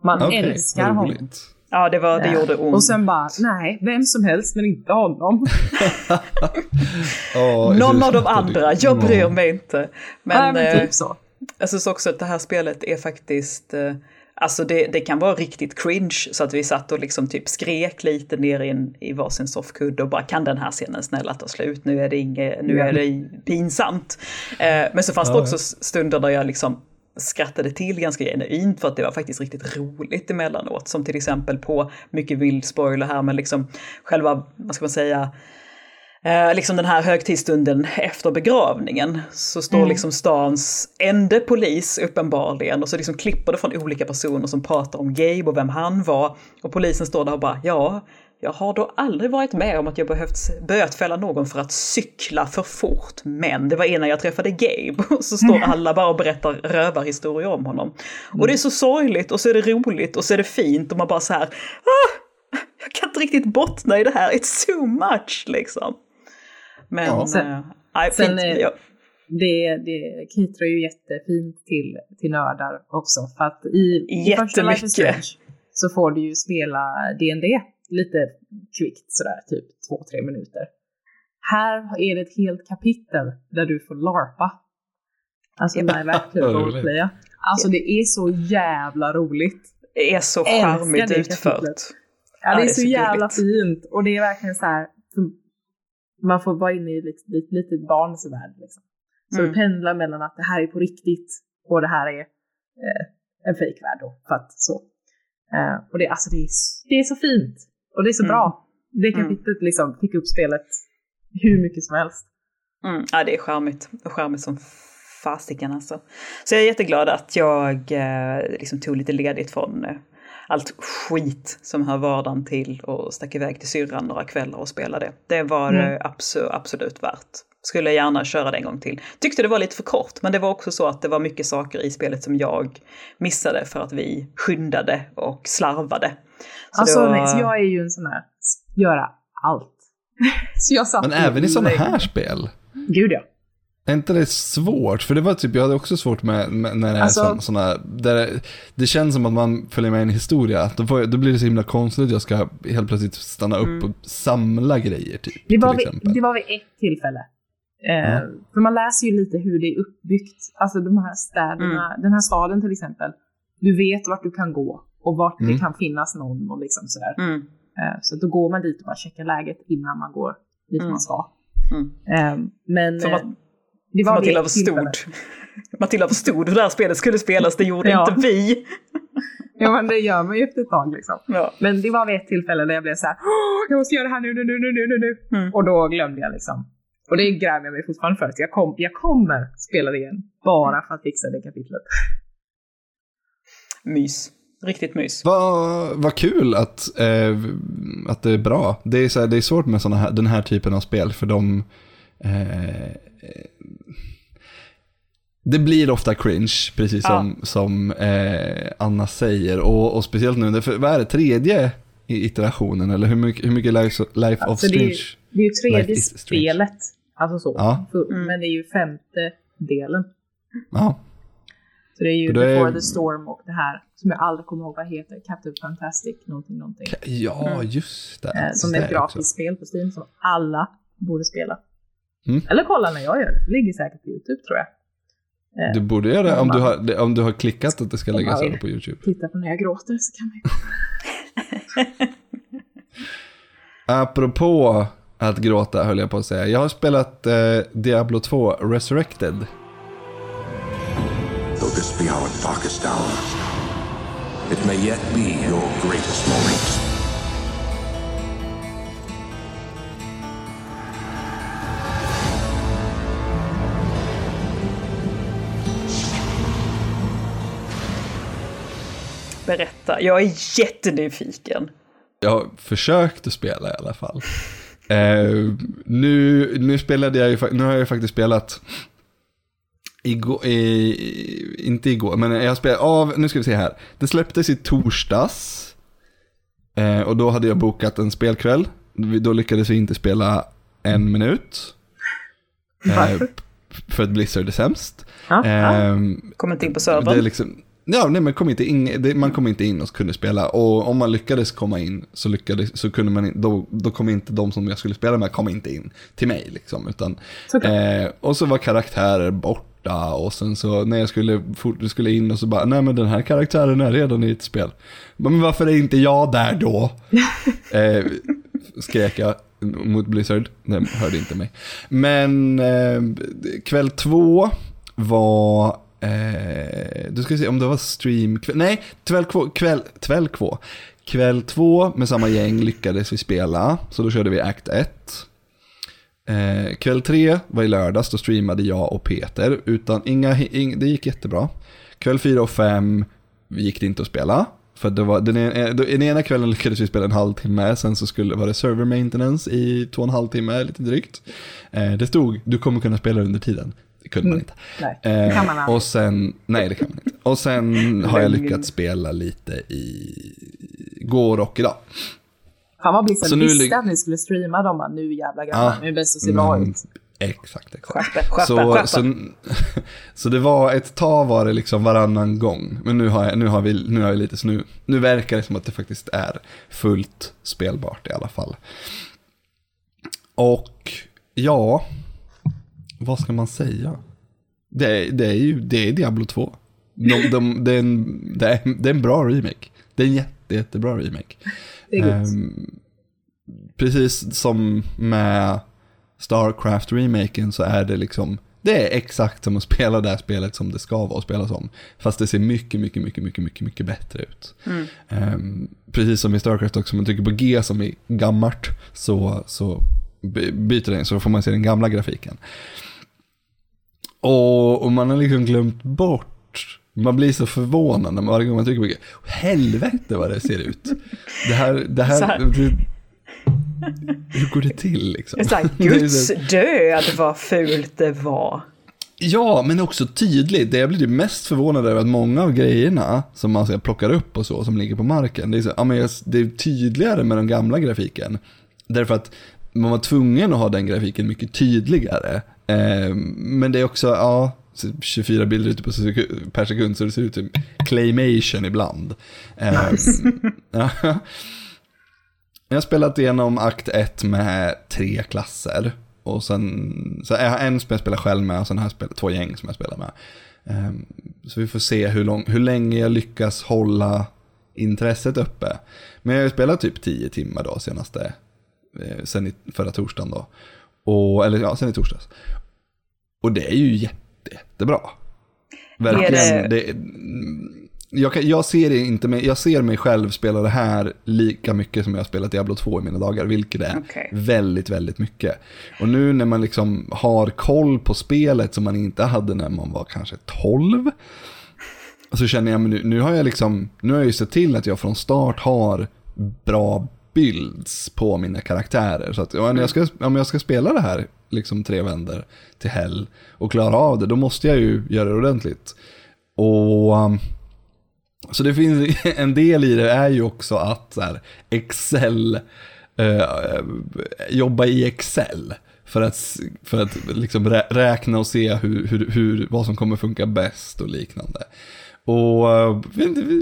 Man Okej, älskar honom. Ja, det, var, det Eh, gjorde ont. Och sen bara, nej, vem som helst men inte honom. (laughs) Ja, Någon av de andra, jag bryr mig inte. Nej, Men, men eh, typ så. Jag syns också att det här spelet är faktiskt, eh, alltså det, det kan vara riktigt cringe så att vi satt och liksom typ skrek lite ner i, en, i varsin soffkudde och bara kan den här scenen snälla ta slut, nu är det, inget, nu är det pinsamt. Eh, men så fanns det också stunder där jag liksom skrattade till ganska genuint för att det var faktiskt riktigt roligt emellanåt. Som till exempel på, mycket vild spoiler här, men liksom själva, vad ska man säga, eh, liksom den här högtidsstunden efter begravningen så står Mm. liksom stans enda polis uppenbarligen och så liksom klipper det från olika personer som pratar om Gabe och vem han var. Och polisen står där och bara ja, jag har då aldrig varit med om att jag behövt bötfälla någon för att cykla för fort, men det var innan jag träffade Gabe. (laughs) Och så står alla bara och berättar rövarhistorier om honom. Och det är så sorgligt och så är det roligt och så är det fint och man bara så här, ah, jag kan inte riktigt bottna i det här, it's too much liksom. Men, Ja. Sen- nej, sen, fint. Ja, Det, det caterar ju jättefint till, till nördar också. För att i, i första Life is. Strange så får du ju spela D&D lite kvickt sådär, typ två, tre minuter. Här är det ett helt kapitel där du får larpa. Alltså Vad (laughs) roligt. roleplaya. Alltså det är så jävla roligt. det är så charmigt det utfört. kapitlet. Ja, det är så jävla gulligt. fint. Och det är verkligen så här. Man får vara inne i ett litet, litet, barns värld. Liksom. Så Mm. det pendlar mellan att det här är på riktigt och det här är eh, en fejkvärld då. För att så. Eh, och det, alltså det, är, det är så fint. Och det är så Mm. bra. Det Mm. kapitlet liksom fick upp spelet hur mycket som helst. Mm, ja, det är charmigt. Och charmigt som fasiken alltså. Så jag är jätteglad att jag eh, liksom tog lite ledigt från eh, allt skit som hör vardagen till och stack iväg till syrran några kvällar och spelade. Det var Mm. eh, abso- absolut värt. Skulle gärna köra det en gång till. Tyckte det var lite för kort, men det var också så att det var mycket saker i spelet som jag missade för att vi skyndade och slarvade. Så Alltså, var- nej, så jag är ju en sån här, göra allt. (laughs) så jag satt Men även i sådana här spel. Gud ja. Är inte det svårt? För det var typ, jag hade också svårt med, med när det är Alltså- sån- såna, där det, det känns som att man följer med i en historia. Då, får, då blir det så himla konstigt att jag ska helt plötsligt stanna upp och samla grejer typ. Det var, till vid, det var vid ett tillfälle. Ja. För man läser ju lite hur det är uppbyggt. Alltså de här städerna, den här staden till exempel. Du vet vart du kan gå och vart Mm. det kan finnas någon och liksom sådär. Mm, Eh, så då går man dit och bara checkar läget innan man går dit Mm. man ska. mm. Eh, men man- det var Matilda förstod. Matilda förstod hur det här spelet skulle spelas, det gjorde Ja. inte vi. Ja men det gör man ju efter ett tag liksom. Ja. Men det var vid ett tillfälle där jag blev så här, "Åh, jag måste göra det här nu, nu, nu, nu, nu, nu. Mm. Och då glömde jag liksom. Och det grämer jag mig fortfarande för. Så jag, kom, jag kommer spela det igen. Bara för att fixa det kapitlet. Mys. Riktigt mys. Vad vad kul att, eh, att det är bra. Det är, så här, det är svårt med såna här, den här typen av spel för de... Eh, det blir ofta cringe, precis Ja. som, som eh, Anna säger. Och, och speciellt nu, för, vad är det, tredje i iterationen? Eller hur mycket, hur mycket Life, life of Alltså, det, är, Strange? ju- det är ju tredje strange. spelet. Alltså så. Ja. För- Mm. Men det är ju femte delen. Ja, Så det är ju det är- Before the Storm och det här som jag aldrig kommer ihåg vad heter. Captain Fantastic någonting någonting. ja just det. Eh, som är ett gratis spel på Steam som alla borde spela. Mm. Eller kolla när jag gör det. Det ligger säkert på YouTube tror jag. Eh, Du borde göra det om du, har, om du har klickat att det ska läggas över på YouTube. Titta på när jag gråter så kan man (laughs) Apropå att gråta höll jag på att säga. Jag har spelat eh, Diablo 2 Resurrected. Though this be our darkest hour, it may yet be your greatest moment. Berätta, jag är jättenyfiken. Jag har försökt att spela i alla fall. Eh, nu, nu spelade jag ju, nu har jag ju faktiskt spelat igår, i, inte igår, men jag har spelat av, nu ska vi se här. Det släpptes i torsdags. Eh, och då hade jag bokat en spelkväll. Då lyckades vi inte spela en minut. Eh, Varför? för att Blizzard är sämst. Ja, ja. Kommer inte in på servern. liksom, ja, nej, men kom inte in, man kom inte in och kunde spela. Och om man lyckades komma in så, lyckades, så kunde man in, då, då kom inte de som jag skulle spela med kom inte in till mig. Liksom, utan, eh, och så var karaktärer borta och sen så när jag skulle, fort, skulle in och så bara, nej men den här karaktären är redan i ett spel. Men varför är inte jag där då? (laughs) eh, skrek jag mot Blizzard, de hörde inte mig. Men eh, kväll två var eh, du ska se om det var stream, kväll, nej, kväll, kväll, kväll, kväll två med samma gäng lyckades vi spela, så då körde vi Act 1. Eh, kväll tre var i lördags, då streamade jag och Peter, utan inga, ing, det gick jättebra. Kväll fyra och fem gick det inte att spela. För det var, den, ena, eh, den ena kvällen lyckades vi spela en halvtimme, sen så skulle, var det server maintenance i två och en halv timme, lite drygt. Eh, det stod, du kommer kunna spela under tiden. Det kunde man inte. Nej, det kan man Eh, aldrig. och sen, nej det kan man inte. Och sen (laughs) har jag lyckats spela lite i går och idag. Fan vad Blizzard Så nu visste att ni skulle streama dem bara, nu jävla grabbar, nu är det bäst att se bra ut. Exakt, exakt. Skärpa, skärpa, Så, skärpa. så, (laughs) så det var ett tag var det liksom varannan gång. Men nu har, jag, nu har, vi, nu har vi lite, så nu, nu verkar det som att det faktiskt är fullt spelbart i alla fall. Och ja, vad ska man säga? Det, är- det är ju det är Diablo 2. De, de, det, är en, det, är, det är en bra remake. Det är en jätte, jättebra remake. Det är. Ehm, precis som med Starcraft-remaken så är det liksom, det är exakt som att spela det här spelet som det ska vara att spela som. Fast det ser mycket, mycket, mycket, mycket, mycket, mycket bättre ut. Ehm, precis som i Starcraft också, om man trycker på G som är gammalt så, så by- byter den så får man se den gamla grafiken. Och, och man har liksom glömt bort, man blir så förvånad när man, varje gång man trycker på G. Helvete vad det ser ut. Det här, det här, här. det, hur går det till liksom? Här, (laughs) Det är Guds så- död vad fult det var. Ja, men också tydligt. Det jag blir mest förvånad över att många av grejerna som man så plockar upp och så, som ligger på marken, det är, så, ja, men det är tydligare med den gamla grafiken. Därför att man var tvungen att ha den grafiken mycket tydligare. Eh, men det är också, ja, så 24 bilder ute på per sekund så det ser ut som claymation ibland. Eh, ja. (laughs) Jag har spelat igenom akt 1 med tre klasser. Och sen, så jag har en som jag spelar själv med och sen har jag spelat, två gäng som jag spelar med. Ehm, så vi får se hur, lång, hur länge jag lyckas hålla intresset uppe. Men jag har spelat typ 10 timmar då senaste, eh, sen i förra torsdagen då. Och, eller ja, sen i torsdags. Och det är ju jätte, jättebra. Verkligen. Är Det, jag, kan, jag, ser det inte med, jag ser mig själv spela det här lika mycket som jag har spelat Diablo 2 i mina dagar, vilket är Okej. väldigt, väldigt mycket. Och nu när man liksom har koll på spelet som man inte hade när man var kanske 12, så känner jag, men nu, nu har jag liksom, nu har jag ju sett till att jag från start har bra builds på mina karaktärer. Så att om jag ska, om jag ska spela det här, liksom tre vänder till hell och klara av det, då måste jag ju göra det ordentligt. Och um, så det finns (laughs) en del i det är ju också att så här, Excel, eh, eh jobba i Excel. För att, för att liksom räkna och se hur, hur, hur, vad som kommer funka bäst och liknande. Och eh,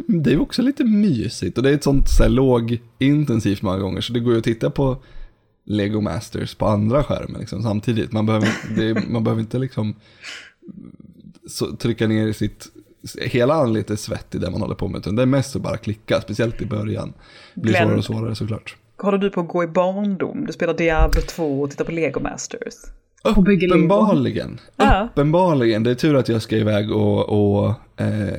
det är också lite mysigt och det är ett sånt så här, lågintensivt många gånger så det går ju att titta på Lego Masters på andra skärmar liksom, samtidigt. Man behöver, det, man behöver inte liksom så, trycka ner i sitt, hela anletet är svett i det man håller på med. Utan det är mest att bara klicka, speciellt i början. Det blir Glenn. svårare och svårare såklart. Håller du på att gå i barndom? Du spelar Diablo 2 och tittar på Lego Masters. Uppenbarligen. Ja. Uppenbarligen. Det är tur att jag ska iväg och, och eh,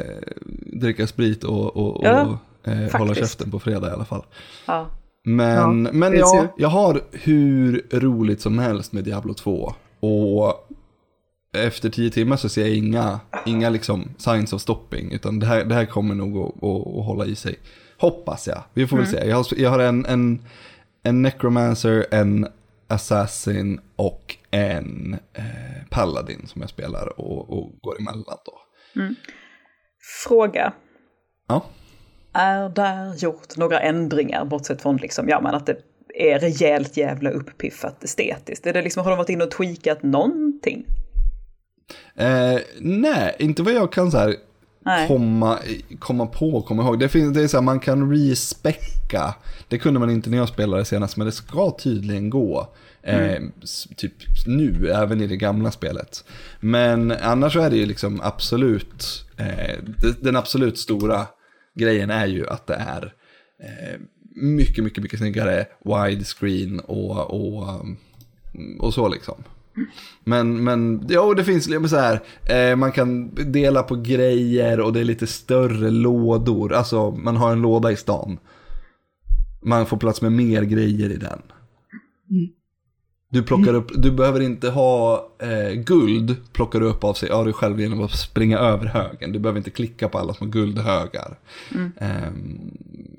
dricka sprit och, och, och Ja, eh, hålla käften på fredag i alla fall. Ja. Men, Ja, men ja, jag har hur roligt som helst med Diablo 2. Och efter tio timmar så ser jag inga, inga liksom signs of stopping. Utan det här, det här kommer nog att, att, att hålla i sig. Hoppas jag. Vi får väl se. Jag har, jag har en, en, en necromancer, en assassin och en eh, paladin som jag spelar och, och går emellan då. Fråga. Ja. Är där gjort några ändringar bortsett från liksom, ja, men att det är rejält jävla uppiffat estetiskt? Är det liksom, har de varit inne och tweakat någonting? Eh, nej, inte vad jag kan så här Nej. komma, komma på, komma ihåg. Det, finns, det är så här, man kan respecka. Det kunde man inte när jag spelade senast, men det ska tydligen gå. Eh, s- typ nu, även i det gamla spelet. Men annars så är det ju liksom absolut, eh, det, den absolut stora grejen är ju att det är eh, mycket, mycket, mycket snyggare widescreen och, och, och så liksom. Men, men jo, det finns men så här, eh, man kan dela på grejer och det är lite större lådor. Alltså, man har en låda i stan. Man får plats med mer grejer i den. Du plockar upp, du behöver inte ha eh, guld, plockar du upp av sig, ja du själv genom att springa över högen. Du behöver inte klicka på alla små guldhögar. Ehm,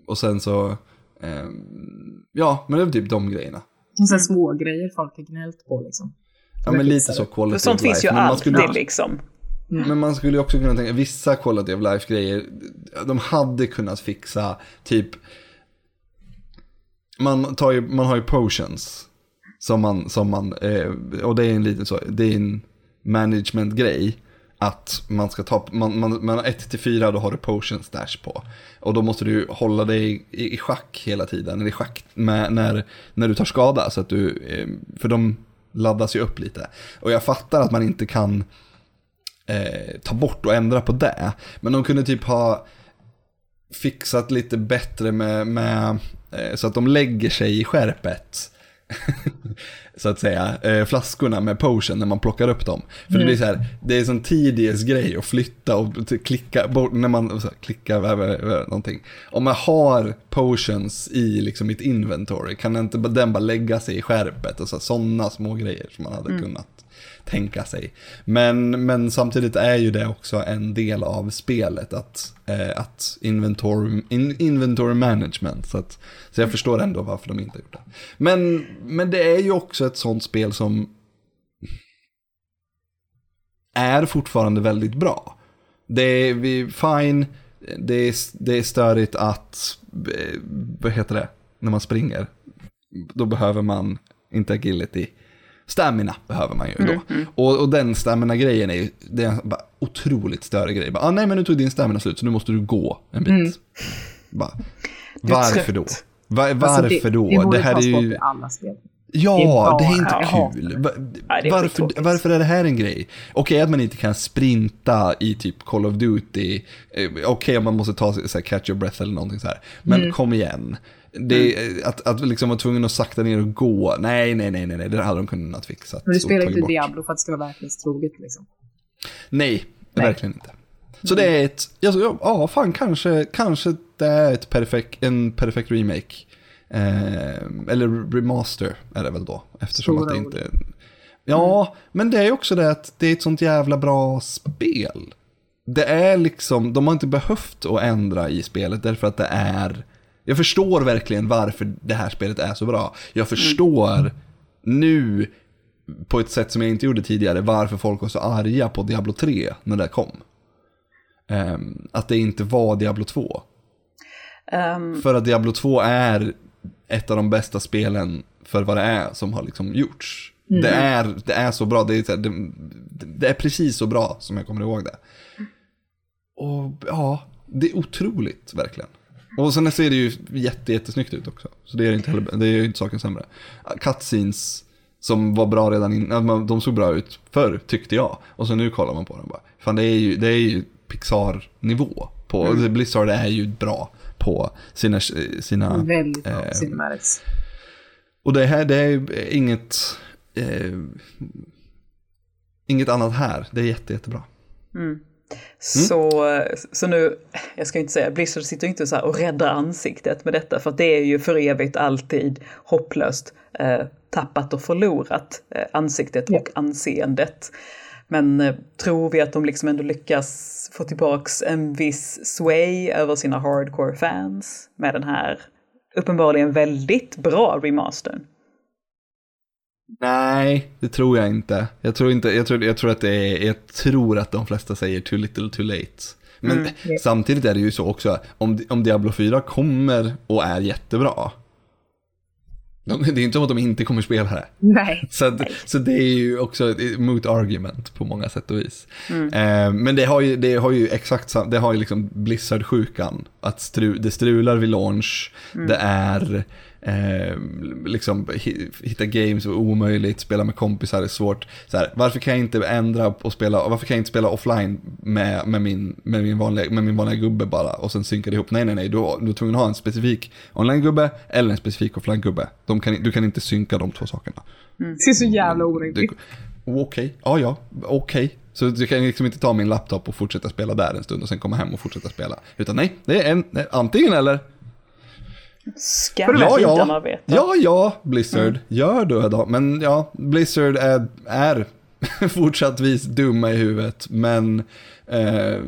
och sen så, ehm, ja men det är typ de grejerna. Och sen små grejer folk har gnällt på liksom. Ja men lite så quality För sånt of life. finns ju men man alltid skulle, liksom. Men man skulle ju också kunna tänka, vissa quality of life grejer, de hade kunnat fixa typ, man, tar ju, man har ju potions. Som man, som man eh, och det är en liten så, det är en management-grej. Att man ska ta, man, man, man har 1 till 4 då har du potion stash på. Och då måste du hålla dig i, i schack hela tiden, eller i schack med, när, när du tar skada. Så att du, eh, för de laddas ju upp lite. Och jag fattar att man inte kan eh, ta bort och ändra på det. Men de kunde typ ha fixat lite bättre med, med eh, så att de lägger sig i skärpet. (laughs) så att säga, eh, flaskorna med potion när man plockar upp dem. För det blir så här, det är en sån tidigs grej att flytta och klicka bort, när man så här, klickar någonting. Om jag har potions i liksom mitt inventory, kan inte den bara lägga sig i skärpet och så sådana små grejer som man hade kunnat tänka sig. Men, men samtidigt är ju det också en del av spelet, att, eh, att inventory, in, inventory management. Så, att, så jag förstår ändå varför de inte har gjort det. Men, men det är ju också ett sånt spel som är fortfarande väldigt bra. Det är vi, fine, det är, det är störigt att, eh, vad heter det, när man springer. Då behöver man inte agility. Stamina behöver man ju då. Och, och den stamina-grejen är ju, det är en bara otroligt större grej. Bara, ah, nej men nu tog din stamina slut så nu måste du gå en bit. Bara, varför då? trött. Va, Alltså, varför det, då? Det borde här är ju... alla spel. Ja, Det är inte kul. Varför, varför är det här en grej? Okej att man inte kan sprinta i typ Call of Duty. Eh, Okej om man måste ta så här, catch your breath eller någonting så här. Men Mm. kom igen. Det, Att, att liksom vara tvungen att sakta ner och gå. Nej, nej, nej, nej, nej. det hade de kunnat fixa. Men du spelar inte bort. Diablo för att det ska vara verklighetstroget liksom. Nej, Nej. verkligen inte. Så det är ett, alltså, ja, ja, fan kanske, kanske det är ett perfekt, en perfekt remake. Eh, eller remaster är det väl då, eftersom Stora att det inte... Ja, men det är också det att det är ett sånt jävla bra spel. Det är liksom, de har inte behövt att ändra i spelet därför att det är... Jag förstår verkligen varför det här spelet är så bra. Jag förstår nu på ett sätt som jag inte gjorde tidigare varför folk var så arga på Diablo 3 när det kom. Ehm, att det inte var Diablo 2. Ehm, För att Diablo 2 är ett av de bästa spelen för vad det är som har liksom gjorts. Det, är, det är så bra, det är, det, det är precis så bra som jag kommer ihåg det. Och ja, det är otroligt verkligen. Och sen ser det ju jätte, jättesnyggt ut också. Så det är inte, heller, det är ju inte saken sämre. Cutscenes som var bra redan innan, de såg bra ut förr tyckte jag. Och så nu kollar man på dem bara. Fan det är ju, det är ju Pixar-nivå. På, Blizzard är ju bra på sina, sina Väldigt bra eh, cinematics. och det här, det är inget, eh, inget annat här. Det är jätte, jättebra. Så, så nu, jag ska inte säga, Blizzard sitter inte så här och räddar ansiktet med detta, för det är ju för evigt alltid hopplöst eh, tappat och förlorat eh, ansiktet Ja. och anseendet. Men eh, tror vi att de liksom ändå lyckas få tillbaks en viss sway över sina hardcore fans med den här uppenbarligen väldigt bra remastern? Nej, det tror jag inte. Jag tror, inte, jag tror, jag tror att det är, jag tror att de flesta säger too little too late. Men ja. samtidigt är det ju så också, om, om Diablo 4 kommer och är jättebra. De- Det är inte som att de inte kommer spela det. Nej. Så, att, så det är ju också ett moot argument på många sätt och vis. Eh, men det har ju, det har ju exakt sam- det har ju liksom Blizzard-sjukan. Att stru, det strular vid launch, det är eh, liksom hi- hitta games är omöjligt, spela med kompisar är svårt. Så här, varför kan jag inte ändra och spela, varför kan jag inte spela offline med, med, min, med, min, vanliga, med min vanliga gubbe bara och sen synka det ihop? Nej, nej, nej, du, du är tvungen att ha en specifik online-gubbe eller en specifik offline-gubbe. Kan, du kan inte synka de två sakerna. Det är så jävla det, orimligt. okej, ja ja, okej. Så jag kan liksom inte ta min laptop och fortsätta spela där en stund och sen komma hem och fortsätta spela. Utan nej, det är en, nej, antingen eller. Ska Ja, gudarna ja, veta. ja, ja, Blizzard, gör du då. Men ja, Blizzard är, är (laughs) fortsattvis dumma i huvudet, men eh,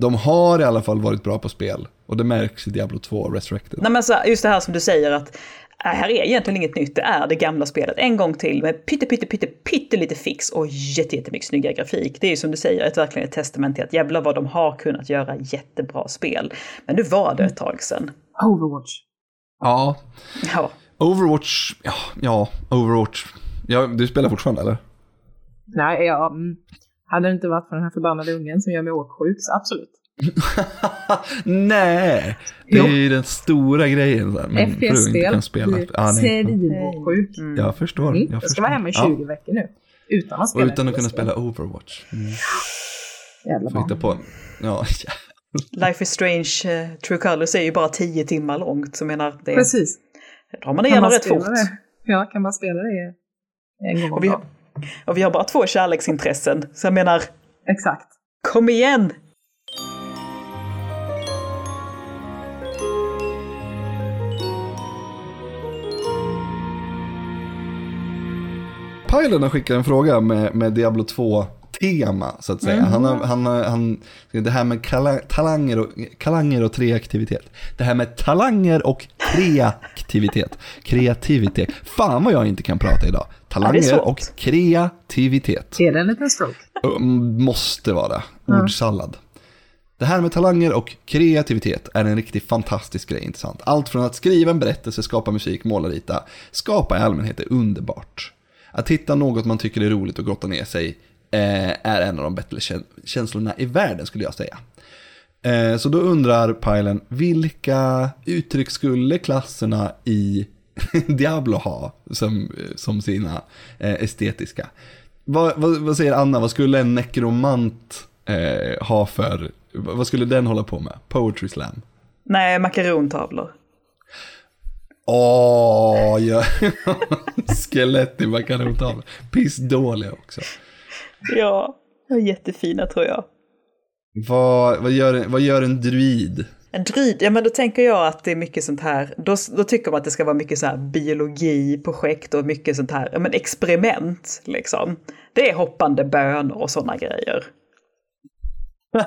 de har i alla fall varit bra på spel. Och det märks i Diablo 2 Resurrected. Nej men så, just det här som du säger att äh, här är egentligen inget nytt, det är det gamla spelet en gång till med pytte, pytte, pytte, pytte lite fix och jätte, jättemycket snyggare grafik. Det är ju som du säger ett verkligen ett testament till att jävlar vad de har kunnat göra jättebra spel. Men nu var det ett tag sedan. Overwatch. Ja, Ja, Overwatch, ja, ja, Overwatch. Ja, du spelar fortfarande eller? Nej, ja, mm. hade det inte varit för den här förbannade ungen som gör mig åksjuk, så absolut. (laughs) Nej, det är ju den stora grejen. Inte FPS-spel Ja, nej. svinåksjuk. Jag förstår. Mm. Jag, Jag förstår. ska vara hemma i 20 veckor nu. Utan att Ja, spela och utan att kunna spela Overwatch. Mm. Jävla barn. på. Ja, (laughs) ja. Life is Strange eh, True Colors är ju bara 10 timmar långt, så menar det Precis. drar man Kan igenom man rätt fort. det? Ja, kan man spela det en gång om Och vi, dagen? och vi har bara två kärleksintressen, så jag menar, Exakt. kom igen! Pajlen har skickat en fråga med, med Diablo 2-tema, så att säga. Han, har, han, har- han, det här med talanger, och, kalanger och kreativitet. Det här med talanger och kreativitet. Kreativitet. Fan vad jag inte kan prata idag. Talanger och kreativitet. Är det en liten stroke? Mm, Måste vara. Ordsallad. Det här med talanger och kreativitet är en riktigt fantastisk grej, intressant. Allt från att skriva en berättelse, skapa musik, måla, rita, skapa i allmänhet är underbart. Att hitta något man tycker är roligt och grotta ner sig är en av de bättre kä- känslorna i världen skulle jag säga. Eh, så då undrar Pajlen, vilka uttryck skulle klasserna i (laughs) Diablo ha som, som sina eh, estetiska? Vad, vad, vad säger Anna, vad skulle en nekromant eh, ha för, vad skulle den hålla på med? Poetry slam? Nej, makarontavlor. Åh, ja. (laughs) skelett i makarontavlor. Pissdåliga också. Ja, de är jättefina tror jag. Vad, vad, gör, vad gör en druid? En druid, ja men då tänker jag att det är mycket sånt här, då, då tycker man att det ska vara mycket så här biologiprojekt och mycket sånt här, ja men experiment liksom. Det är hoppande bönor och sådana grejer. (laughs)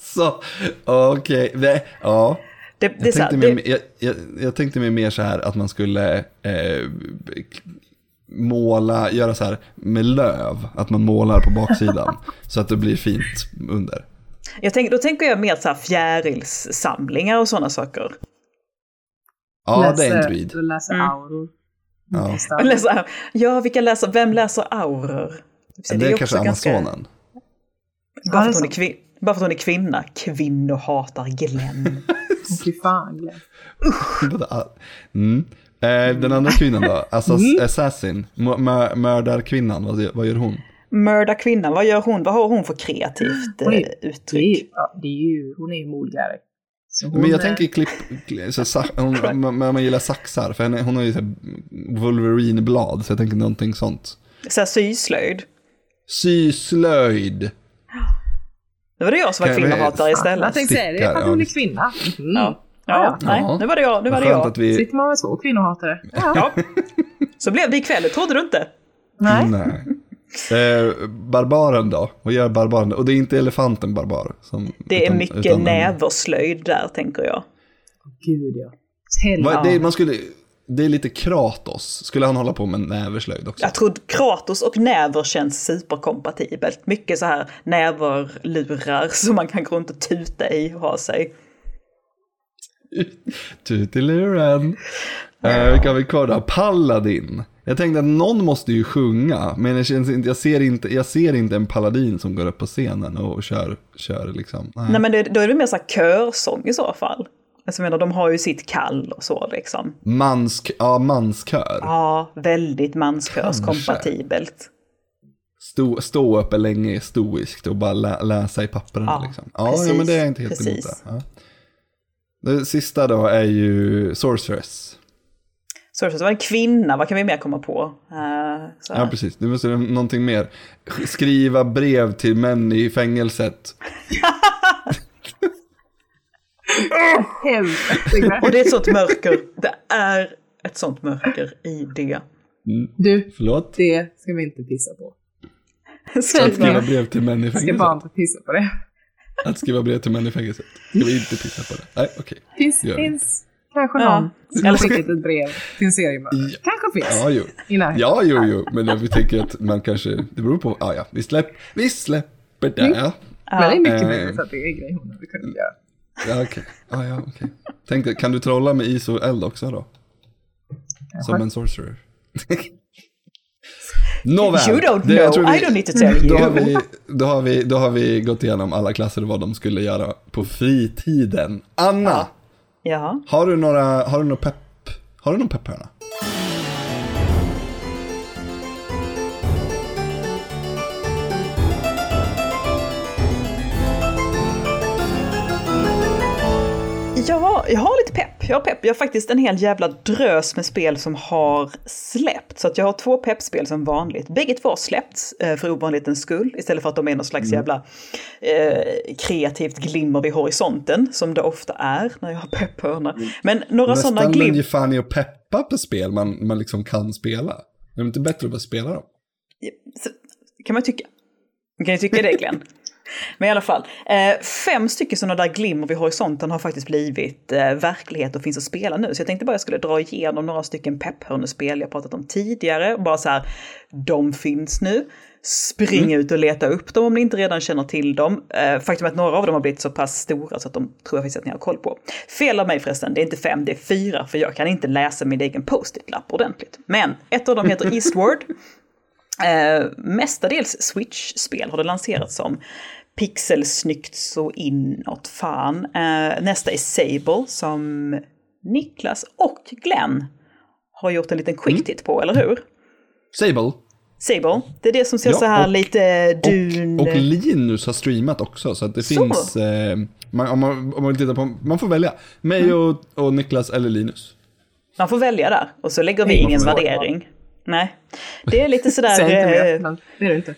Så, okej, okay. ja. Det, det Jag så här, tänkte, det, mig, jag, jag, jag tänkte mig mer så här att man skulle eh, måla, göra så här med löv, att man målar på baksidan (laughs) så att det blir fint under. jag tänker, då tänker jag mer så här fjärilssamlingar och sådana saker. Ja, det är en Läser- druid. Du läser Mm. auror. Ja. (laughs) Läser, ja, vilka läser, vem läser auror? Det är också kanske ganska- Amazonen. Bara för, att det är hon är kvin- bara för att hon är kvinna. Kvinnohatar Glenn. (laughs) Fy fan Glenn. Mm. Eh, den andra kvinnan då, (laughs) Assas, Assassin, mö- mö- mördarkvinnan, vad, vad gör hon? Mörda kvinnan, vad gör hon? Vad har hon för kreativt Hon är- eh, Det är, uttryck? ju- ja, det är ju, hon är ju hon, Men jag eh, tänker klipp, kli- så, sa, hon, (laughs) man, man gillar saxar, för henne, hon har ju Wolverine-blad, så jag tänker någonting sånt. Så här syslöjd. Syslöjd. Nu var det jag som var kvinnohatare istället. Jag tänkte säga det, för att hon är kvinna. Mhm. Ja. Ja, nej, Ja. nu var det jag. Nu var det jag. att vi... Sitter man med två kvinnohatare? Ja. Ja. (laughs) Så blev det ikväll, det trodde du inte? Nej. Nej. Eh, barbaren då? Vad gör barbaren? Och det är inte elefanten barbar. Som, Det är utan- mycket utan näverslöjd där, tänker jag. Gud ja. Vad- det, är, man skulle, det är lite Kratos. Skulle han hålla på med näverslöjd också? Jag tror Kratos och näver känns superkompatibelt. Mycket så här näverlurar som man kan gå runt och tuta i och ha sig. Tutiluren. Eh, vilka har vi kvar då? Paladin. Jag tänkte att någon måste ju sjunga, men det känns inte, jag, ser inte, jag ser inte en paladin som går upp på scenen och kör, kör liksom. Nej. Nej men det, då är det mer så här körsång i så fall. Alltså jag menar, de har ju sitt kall och så liksom. Mansk, ja, manskör. Ja, väldigt manskörs-kompatibelt. Stå, stå uppe länge stoiskt och bara lä, läsa i papperna Ja, liksom. Ja, precis, ja, men det är jag inte helt emot precis. det. Ja. Det sista då är ju Sorceress. Sorceress var en kvinna, vad kan vi mer komma på? Uh. Ja, precis. Det måste någonting mer. Skriva brev till män i fängelset. Och det är ett sånt mörker. Det är ett sånt mörker i det. Du, Förlåt? det ska vi inte pissa på. Att skriva Skriva. brev till män i Jag ska bara inte pissa på det. Att skriva brev till män i fängelset. Ska vi inte pissa på det? Nej, okej. Finns, Gör vi. finns kanske Ja. någon som har skickat ett brev till en seriemördare. Ja. Kanske finns. Ja, jo. Ja, jo, jo. Men jag tänker att man kanske, det beror på, ja, ja, vi, släpp, vi släpper det. Ja, Men det är mycket Eh. möjligt att det är en grej hon hade kunnat göra. ja okej. Ja, ja, okej. Tänkte, kan du trolla med is och eld också då? Som en sorcerer. (laughs) Nåväl. You don't det- know, tror I don't need to tell Då har, you. vi, då, har vi, då har vi gått igenom alla klasser och vad de skulle göra på fritiden. Anna, Ja. har du några, har du några pepp, har du någon pepp Ja, jag har lite pepp. Jag har pepp. Jag har faktiskt en hel jävla drös med spel som har släppts. Så att jag har två peppspel som vanligt. Bägge två har släppts eh, för ovanlighetens skull. Istället för att de är någon slags jävla eh, kreativt glimmer vid horisonten. Som det ofta är när jag har pepphörna. Men några sådana Nästan glim... ger fan i att peppa på spel man, man liksom kan spela. Är det inte bättre att bara spela dem? Kan man tycka. Kan ju tycka det Glenn. (laughs) Men i alla fall, eh, fem stycken sådana där glimmer vid horisonten har faktiskt blivit eh, verklighet och finns att spela nu. Så jag tänkte bara jag skulle dra igenom några stycken pepphörnespel jag pratat om tidigare. Och bara så här, de finns nu. Spring ut och leta upp dem om ni inte redan känner till dem. Eh, faktum är att några av dem har blivit så pass stora så att de tror jag faktiskt att ni har koll på. Fel av mig förresten, det är inte fem, det är fyra, för jag kan inte läsa min egen post-it-lapp ordentligt. Men ett av dem heter Eastward. Eh, mestadels Switch-spel har det lanserats som. Pixelsnyggt så inåt fan. Eh, nästa är Sable som Niklas och Glenn har gjort en liten quick tit på, eller hur? Sable. Sable, det är det som ser Ja, så här och- lite dun... Och, och Linus har streamat också, så att det Så. finns, eh, man, om, man, om man tittar på, man får välja. Mig och, och Niklas eller Linus. Man får välja där och så lägger vi Nej, ingen man får värdering. Nej, det är lite sådär... (laughs) Säg inte mer, eh, men det är det inte.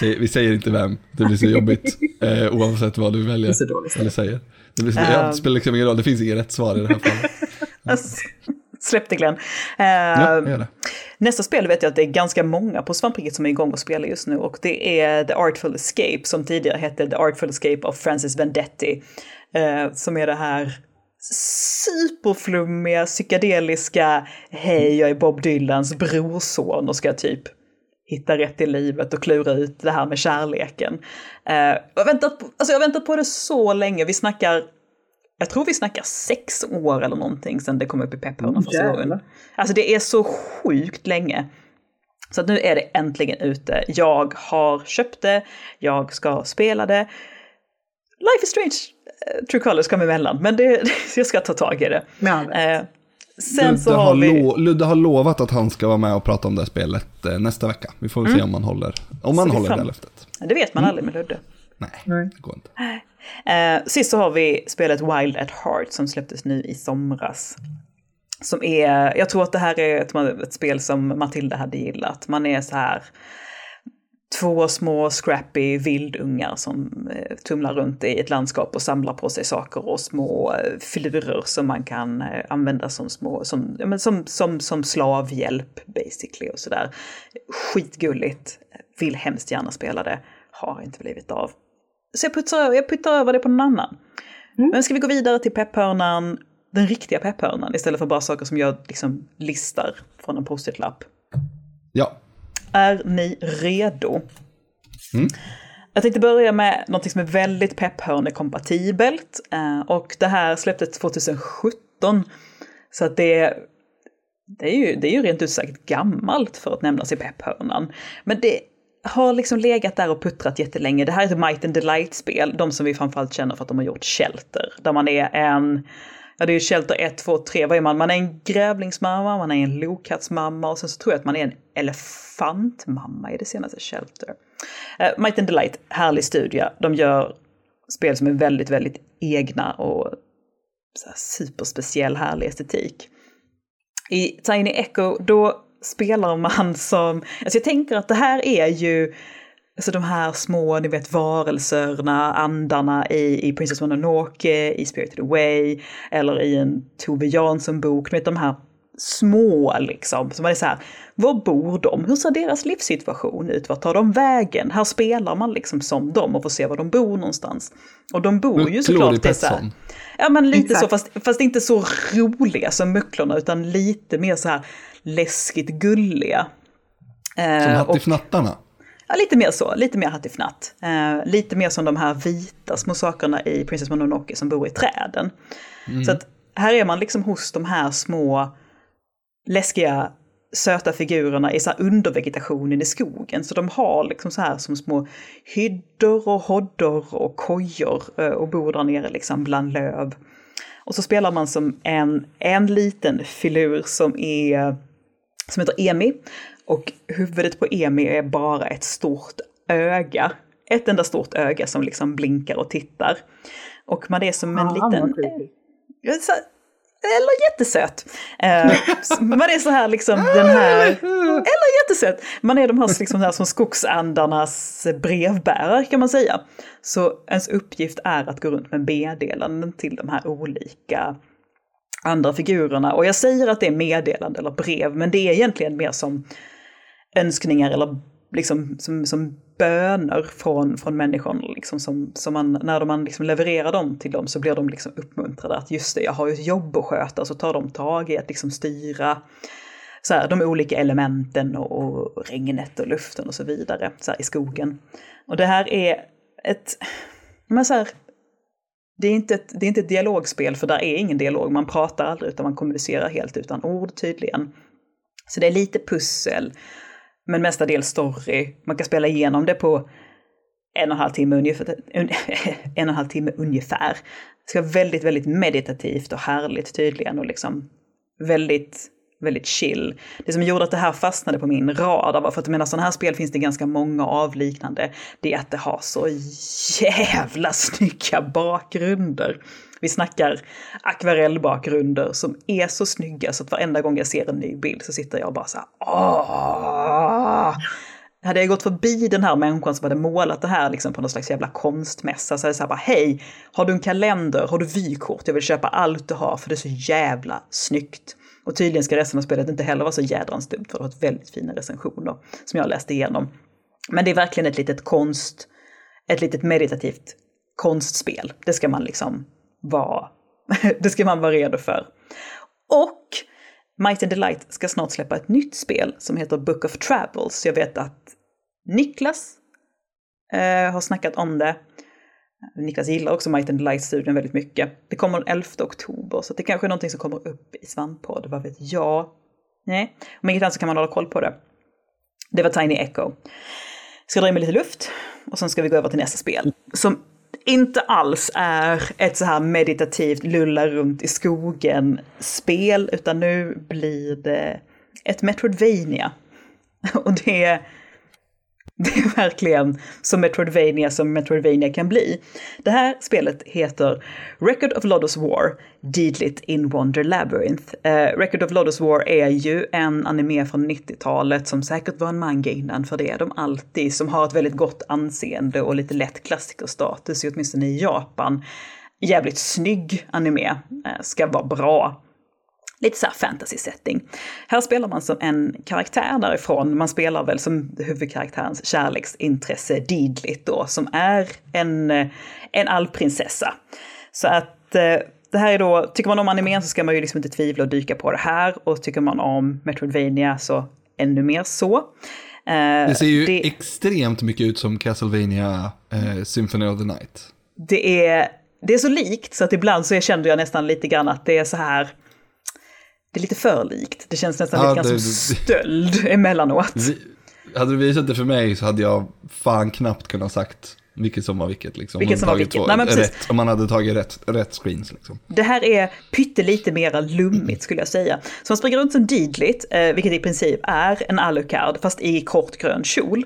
(laughs) Vi säger inte vem, det blir så jobbigt (laughs) eh, oavsett vad du väljer. Det är så dåligt. Eller säger. Det, blir så, ja, det spelar liksom ingen roll, det finns inget rätt svar i det här fallet. Släpp det Glenn. Ja, Eh, det. Nästa spel vet jag att det är ganska många på Svampriket som är igång och spelar just nu och det är The Artful Escape som tidigare hette The Artful Escape of Francis Vendetti. Eh, som är det här superflummiga, psykedeliska, hej jag är Bob Dylans brorson och ska typ hitta rätt i livet och klura ut det här med kärleken. Eh, jag, väntat på, alltså jag har väntat på det så länge, vi snackar jag tror vi snackar sex år eller någonting sedan det kom upp i pepphörnan Mm, första gången. Alltså det är så sjukt länge. Så att nu är det äntligen ute. Jag har köpt det, jag ska spela det. Life is strange, True Colors kom emellan, men det, (laughs) jag ska ta tag i det. Rätt. Eh, sen så Ludde, har har vi... lo, Ludde har lovat att han ska vara med och prata om det här spelet eh, nästa vecka. Vi får väl se om han håller, om han håller fram- det löftet. Det vet man aldrig med Ludde. Nej, Nej. det går inte. Eh, sist så har vi spelet Wild at Heart som släpptes nu i somras. Som är, jag tror att det här är ett, ett spel som Matilda hade gillat. Man är så här två små scrappy vildungar som eh, tumlar runt i ett landskap och samlar på sig saker och små eh, filurer som man kan eh, använda som små, som, ja, men som, som, som slavhjälp basically och sådär. Skitgulligt, vill hemskt gärna spela det, har inte blivit av. Så jag puttar, jag puttar över det på någon annan. Men ska vi gå vidare till pepphörnan, den riktiga pepphörnan, istället för bara saker som jag liksom listar från en post-it-lapp. Ja, Är ni redo? Jag tänkte börja med något som är väldigt pepphörnekompatibelt. eh, Och det här släpptes 2017. Så att det, det, är ju, det är ju rent ut sagt gammalt för att nämnas i pepphörnan. Men det har liksom legat där och puttrat jättelänge. Det här är ett Might and Delight-spel, de som vi framförallt känner för att de har gjort Shelter. Där man är en, ja det är ju Shelter 1, 2, 3, vad är man? Man är en grävlingsmamma, man är en lokattsmamma och sen så tror jag att man är en elefantmamma i det senaste Shelter. Uh, Might and Delight, härlig studie. De gör spel som är väldigt, väldigt egna och så här superspeciell härlig estetik. I Tiny Echo, då spelar man som, alltså jag tänker att det här är ju Alltså de här små, ni vet varelserna, andarna i, i Princess Mononoke, i Spirited Away, eller i en Tove Jansson-bok, ni vet de här små liksom. Så man är så här, var bor de? Hur ser deras livssituation ut? Vart tar de vägen? Här spelar man liksom som dem och får se var de bor någonstans. Och de bor ju såklart... Det så här, ja men lite Exakt. så, fast, fast inte så roliga som Mucklorna, utan lite mer så här läskigt gulliga. Som eh, Hattifnattarna? Ja, lite mer så, lite mer hattifnatt. Eh, lite mer som de här vita små sakerna i Princess Mononoke som bor i träden. Mm. Så att här är man liksom hos de här små läskiga söta figurerna i så undervegetationen i skogen. Så de har liksom så här som små hyddor och hoddor och kojor eh, och bor där nere liksom bland löv. Och så spelar man som en, en liten filur som är som heter Emi. Och huvudet på Emi är bara ett stort öga. Ett enda stort öga som liksom blinkar och tittar. Och man är som en ah, liten... Eller jättesöt. Eh, (laughs) man är så här liksom den här, eller jättesöt. Man är de här, liksom här som skogsandarnas brevbärare kan man säga. Så ens uppgift är att gå runt med meddelanden till de här olika andra figurerna. Och jag säger att det är meddelande eller brev, men det är egentligen mer som önskningar eller liksom som, som böner från, från människan. Liksom som, som man, när man liksom levererar dem till dem så blir de liksom uppmuntrade att just det, jag har ju ett jobb att sköta, så tar de tag i att liksom styra så här, de olika elementen och, och regnet och luften och så vidare så här, i skogen. Och det här är ett, men så här, det är, inte ett, det är inte ett dialogspel för där är ingen dialog, man pratar aldrig utan man kommunicerar helt utan ord tydligen. Så det är lite pussel men mestadels story. Man kan spela igenom det på en och en halv timme ungefär. (laughs) En och en halv timme ungefär. Det ska vara väldigt, väldigt meditativt och härligt tydligen och liksom väldigt, väldigt chill. Det som gjorde att det här fastnade på min radar var för att jag menar sådana här spel finns det ganska många av liknande. Det är att det har så jävla (laughs) snygga bakgrunder. Vi snackar akvarellbakgrunder som är så snygga så att varenda gång jag ser en ny bild så sitter jag och bara så här, Åh! Hade jag gått förbi den här människan som hade målat det här liksom på någon slags jävla konstmässa så hade jag sagt bara hej, har du en kalender, har du vykort, jag vill köpa allt du har för det är så jävla snyggt. Och tydligen ska resten av spelet inte heller vara så jädrans dumt för det har varit väldigt fina recensioner som jag läste igenom. Men det är verkligen ett litet konst, ett litet meditativt konstspel. Det ska man liksom vara, (laughs) det ska man vara redo för. Och Might and Delight ska snart släppa ett nytt spel som heter Book of Travels. Jag vet att Niklas eh, har snackat om det. Niklas gillar också Might and Delight-studien väldigt mycket. Det kommer den 11 oktober, så det kanske är någonting som kommer upp i Svamppodd, vad vet jag? Nej, om inget annat så kan man hålla koll på det. Det var Tiny Echo. Ska dra in med lite luft och sen ska vi gå över till nästa spel. Som inte alls är ett så här meditativt lulla runt i skogen spel, utan nu blir det ett Metroidvania. (laughs) Och det det är verkligen som Metroidvania som Metroidvania kan bli. Det här spelet heter Record of Lodos War, Deedlit in Wonder Labyrinth. Eh, Record of Lodos War är ju en anime från 90-talet som säkert var en manga innan, för det är de alltid, som har ett väldigt gott anseende och lite lätt klassikerstatus, åtminstone i Japan. Jävligt snygg anime, eh, ska vara bra lite så här fantasy setting. Här spelar man som en karaktär därifrån. Man spelar väl som huvudkaraktärens kärleksintresse Didlit då, som är en, en allprinsessa. Så att eh, det här är då, tycker man om animen så ska man ju liksom inte tvivla och dyka på det här. Och tycker man om Metroidvania så ännu mer så. Eh, det ser ju det, extremt mycket ut som Castlevania eh, Symphony of the Night. Det är, det är så likt så att ibland så kände jag nästan lite grann att det är så här, det är lite för likt. Det känns nästan ja, lite grann som stöld (laughs) emellanåt. Vi, hade du visat det för mig så hade jag fan knappt kunnat sagt vilket som var vilket. Liksom. Vilket som var vilket. Nej, men rätt, om man hade tagit rätt, rätt screens. Liksom. Det här är pyttelite mera lummigt skulle jag säga. Så man springer runt som Deedlit, eh, vilket i princip är en Alucard fast i kort grön kjol.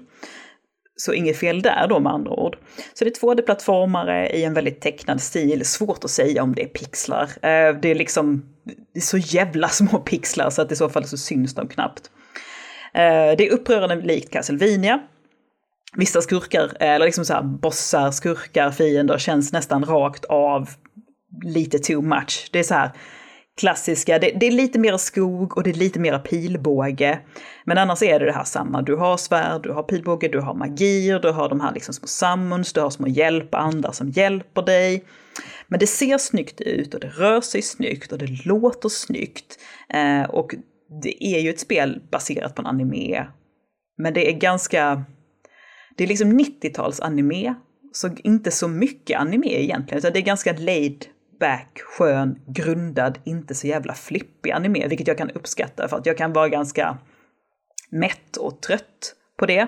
Så inget fel där då med andra ord. Så det är 2D-plattformare i en väldigt tecknad stil. Svårt att säga om det är pixlar. Eh, det är liksom det är så jävla (laughs) små pixlar så att i så fall så syns de knappt. Eh, det är upprörande likt Castlevania. Vissa skurkar, eh, eller liksom så här bossar, skurkar, fiender känns nästan rakt av lite too much. Det är så här klassiska, det, det är lite mer skog och det är lite mer pilbåge. Men annars är det det här samma, du har svärd, du har pilbåge, du har magier, du har de här liksom små summons, du har små hjälpandar som hjälper dig. Men det ser snyggt ut och det rör sig snyggt och det låter snyggt. Eh, och det är ju ett spel baserat på en anime. Men det är ganska, det är liksom 90-tals anime. Så inte så mycket anime egentligen, utan det är ganska laid back, skön, grundad, inte så jävla flippig anime, vilket jag kan uppskatta för att jag kan vara ganska mätt och trött på det.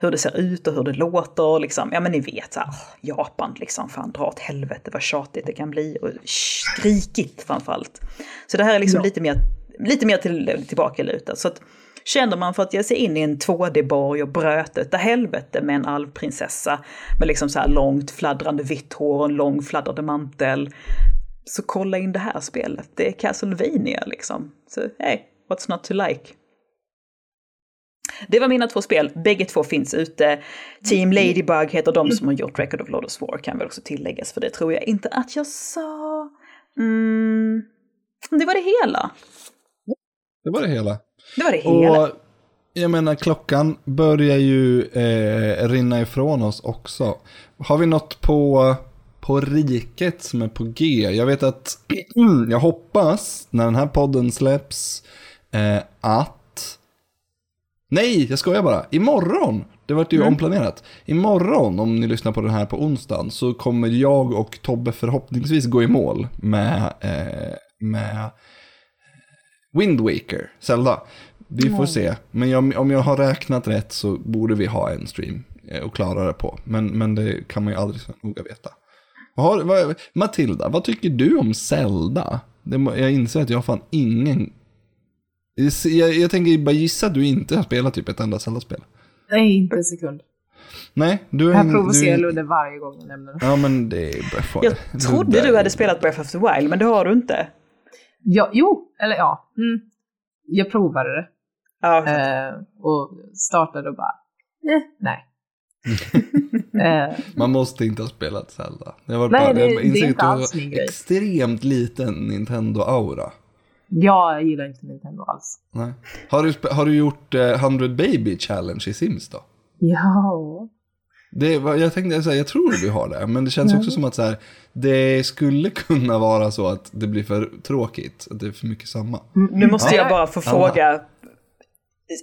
Hur det ser ut och hur det låter, liksom. ja men ni vet, så här, Japan liksom, fan dra åt helvete vad tjatigt det kan bli och skrikigt framförallt. Så det här är liksom Ja. lite mer, lite mer till, tillbakalutat. Så att, känner man för att ge sig in i en 2D-borg och bröt utav helvete med en alvprinsessa med liksom så här långt fladdrande vitt hår och en lång fladdrande mantel. Så kolla in det här spelet. Det är Castlevania liksom. Så hey, what's not to like? Det var mina två spel. Bägge två finns ute. Team Ladybug heter de som har gjort Record of Lord of War kan väl också tilläggas, för det tror jag inte att jag sa. Mm, det var det hela. Det var det hela. Det var det hela. Och jag menar, klockan börjar ju eh, rinna ifrån oss också. Har vi något på, på riket som är på G? Jag vet att, (clears throat) jag hoppas, när den här podden släpps, eh, att... Nej, jag skojar bara. Imorgon, det vart ju omplanerat. Imorgon, om ni lyssnar på den här på onsdagen, så kommer jag och Tobbe förhoppningsvis gå i mål med, eh, med Wind Waker, Zelda. Vi får se. Men jag, om jag har räknat rätt så borde vi ha en stream eh, och klara det på. Men, men det kan man ju aldrig så noga veta. Vad Har, vad, Matilda, vad tycker du om Zelda? Det, må- jag inser att jag har fan ingen... Jag, jag tänker bara gissa att du inte har spelat typ ett enda Zelda-spel. Nej, inte en sekund. Nej, du är Jag provocerar Ludde varje gång jag nämner det. Ja, men det är bara för, Jag trodde du hade spelat Breath of the Wild, men det har du inte. Ja, jo, eller ja. Mm. Jag provade det. Ja, Eh, och startade och bara, eh, nej. (laughs) eh, Man måste inte ha spelat Zelda. Jag var Nej, bara, det- jag det är inte alls min grej. extremt liten Nintendo-aura. jag gillar inte Nintendo alls. Nej. Har, du, har du gjort eh, 100 Baby Challenge i Sims då? Ja. Det, var- jag tänkte säga, jag tror du har det, men det känns också som att så här, det skulle kunna vara så att det blir för tråkigt, att det är för mycket samma. nu måste Ja. jag bara få fråga.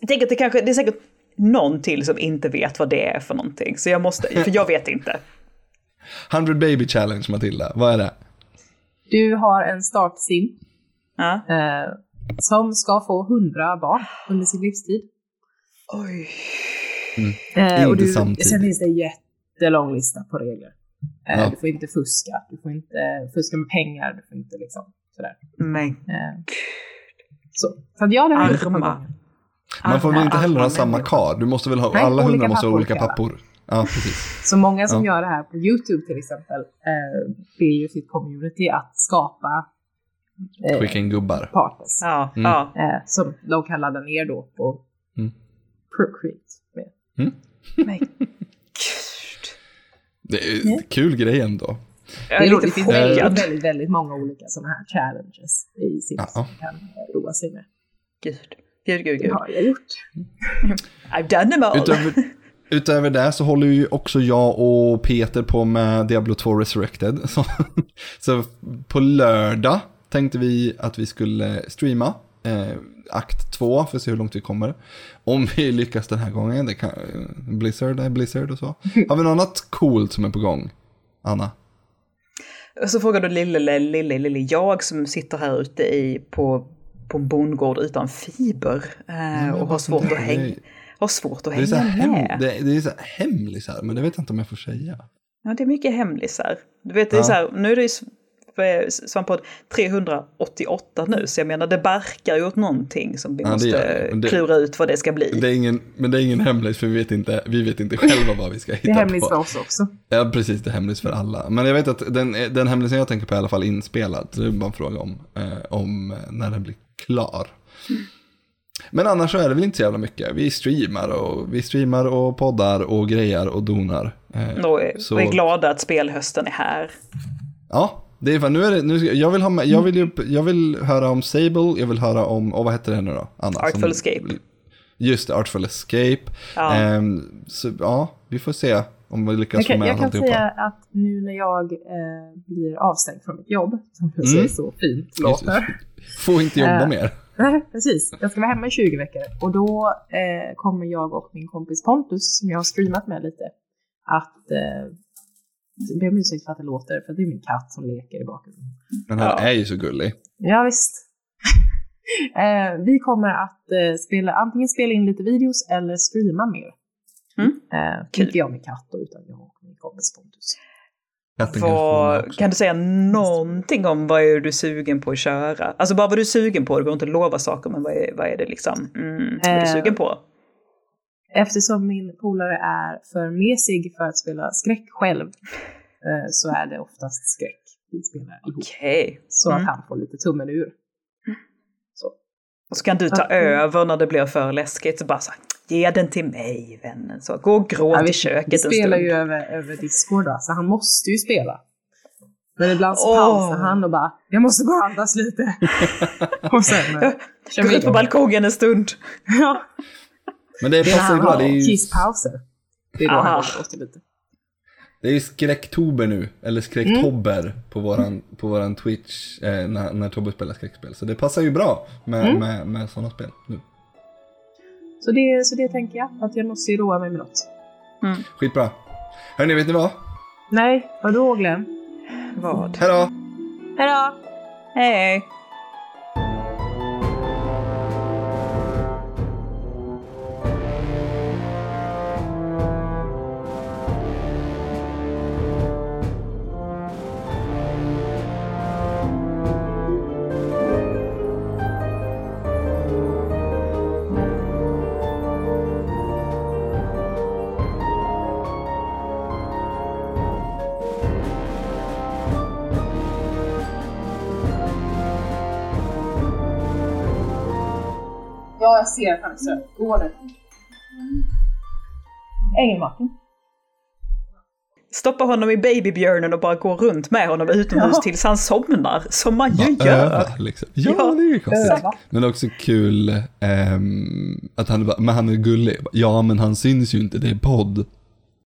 Jag tänker att det kanske, det är säkert någon till som inte vet vad det är för någonting. Så jag måste, för jag vet inte. 100 Baby Challenge, Matilda, vad är det? Du har en startsim Ja. eh, som ska få 100 barn under sin livstid. Oj. Eh, och du. Sen finns det en jättelång lista på regler. Eh, Ja. Du får inte fuska, du får inte fuska med pengar, du får inte liksom sådär. Men Eh, så. så att ja, det har jag Arma. Man får väl inte heller ha samma kar, du måste väl ha, Nej, alla olika hundar måste ha pappor olika pappor. Ja, precis. (laughs) Så många som Ja. gör det här på YouTube till exempel eh, ber ju sitt community att skapa eh, Skicka in gubbar. partners. Ja, Mm. ja. Eh, som de kan ladda ner då på Mm. Procreate. Med. Men gud. Det är en kul grej ändå. Jag är det lite chockad. väldigt, väldigt, många olika sådana här challenges i Sims Ja. som kan roa sig med. Gud, gud, gud. Det gud. har jag gjort. I've done them all. Utöver, utöver det så håller ju också jag och Peter på med Diablo 2 Resurrected. (laughs) Så, så på lördag tänkte vi att vi skulle streama eh, akt 2 för att se hur långt vi kommer. Om vi (laughs) lyckas den här gången, det kan, Blizzard är Blizzard och så. (laughs) Har vi något annat coolt som är på gång? Anna? Och så frågar du lille, lille, lille jag som sitter här ute i, på, på en bondgård utan fiber eh, och har svårt, att hänga, har svårt att Det är, hänga hem, med. det, det är så här hemlisar, men det vet jag inte om jag får säga. Ja, det är mycket hemlisar. Du vet, det är Ja. så här, nu är det ju Svamppodd 388 nu, så jag menar det barkar ju åt någonting som vi Ja, måste det. Klura ut vad det ska bli. Det är ingen, men det är ingen hemlis för vi vet inte, vi vet inte själva vad vi ska hitta Det är hemligt på. för oss också. Ja, precis, det är hemlis för alla. Men jag vet att den, den hemlisen jag tänker på är i alla fall inspelad. Så det är bara en fråga om, eh, om eh, när den blir klar. Men annars så är det väl inte så jävla mycket. Vi streamar och, vi streamar och poddar och grejer och donar. Eh, Och är, så- och är glada att spelhösten är här. Ja, det är fan, nu är det, nu, ska- jag vill ha med, jag vill ju, jag vill höra om Sable, jag vill höra om, och vad heter det nu då? Anna, Artful som- Escape. Just det, Artful Escape. Ja. Ehm, så ja, vi får se om vi lyckas Jag få kan, med jag kan alltihopa. säga att nu när jag eh, blir avstängd från mitt jobb, som det Mm. ser så fint låter. Får inte jobba Eh, mer. (laughs) Nej, precis. Jag ska vara hemma i 20 veckor och då eh, kommer jag och min kompis Pontus, som jag har streamat med lite, att eh, be om ursäkt för att det låter, för det är min katt som leker i bakgrunden. Den här Ja. är ju så gullig. Ja, visst. (laughs) eh, vi kommer att eh, spela, antingen spela in lite videos eller streama mer. Mm. Eh, Kul. Inte jag med katt då, utan jag och min kompis Pontus. Vad, kan du säga någonting om vad är du sugen på att köra? Alltså bara vad du är sugen på, du behöver inte lova saker, men vad är, vad är det liksom, mm, vad är du Eh, sugen på? Eftersom min polare är för mesig för att spela skräck själv eh, så är det oftast skräck vi spelar ihop. Okej. Så Mm. att han får lite tummen ur. Så. Och så kan du ta mm. över när det blir för läskigt, så bara så här, ge den till mig vännen. Så gå och gråt Ja, i vi, köket vi spelar ju över, över Discord då, så han måste ju spela. Men ibland så Åh. pausar han och bara, jag måste bara andas lite. (laughs) och sen eh, Gå ut på balkongen en stund. Ja, Men det passar ju bra. Det är ju, kisspauser. Det är då Aha. han gråter lite. det är ju skräcktober nu, eller skräcktober på våran, på våran Twitch eh, när, när Tobbe spelar skräckspel. Så det passar ju bra med, Mm. med, med sådana spel nu. Så det, så det tänker jag, att jag måste ju roa mig med något. Skitbra. Hörni, vet ni vad? Nej, vadå Glenn? Vad? Hejdå! Hejdå! Hej! Ser att han är söt. Gå nu. Stoppa honom i babybjörnen och bara gå runt med honom utomhus Ja. tills han somnar, som man ju Bara gör. öva, liksom. Ja, Ja, det är ju konstigt. öva. Men det är också kul ehm, att han, bara- men han är gullig. Ja, men han syns ju inte, det är podd.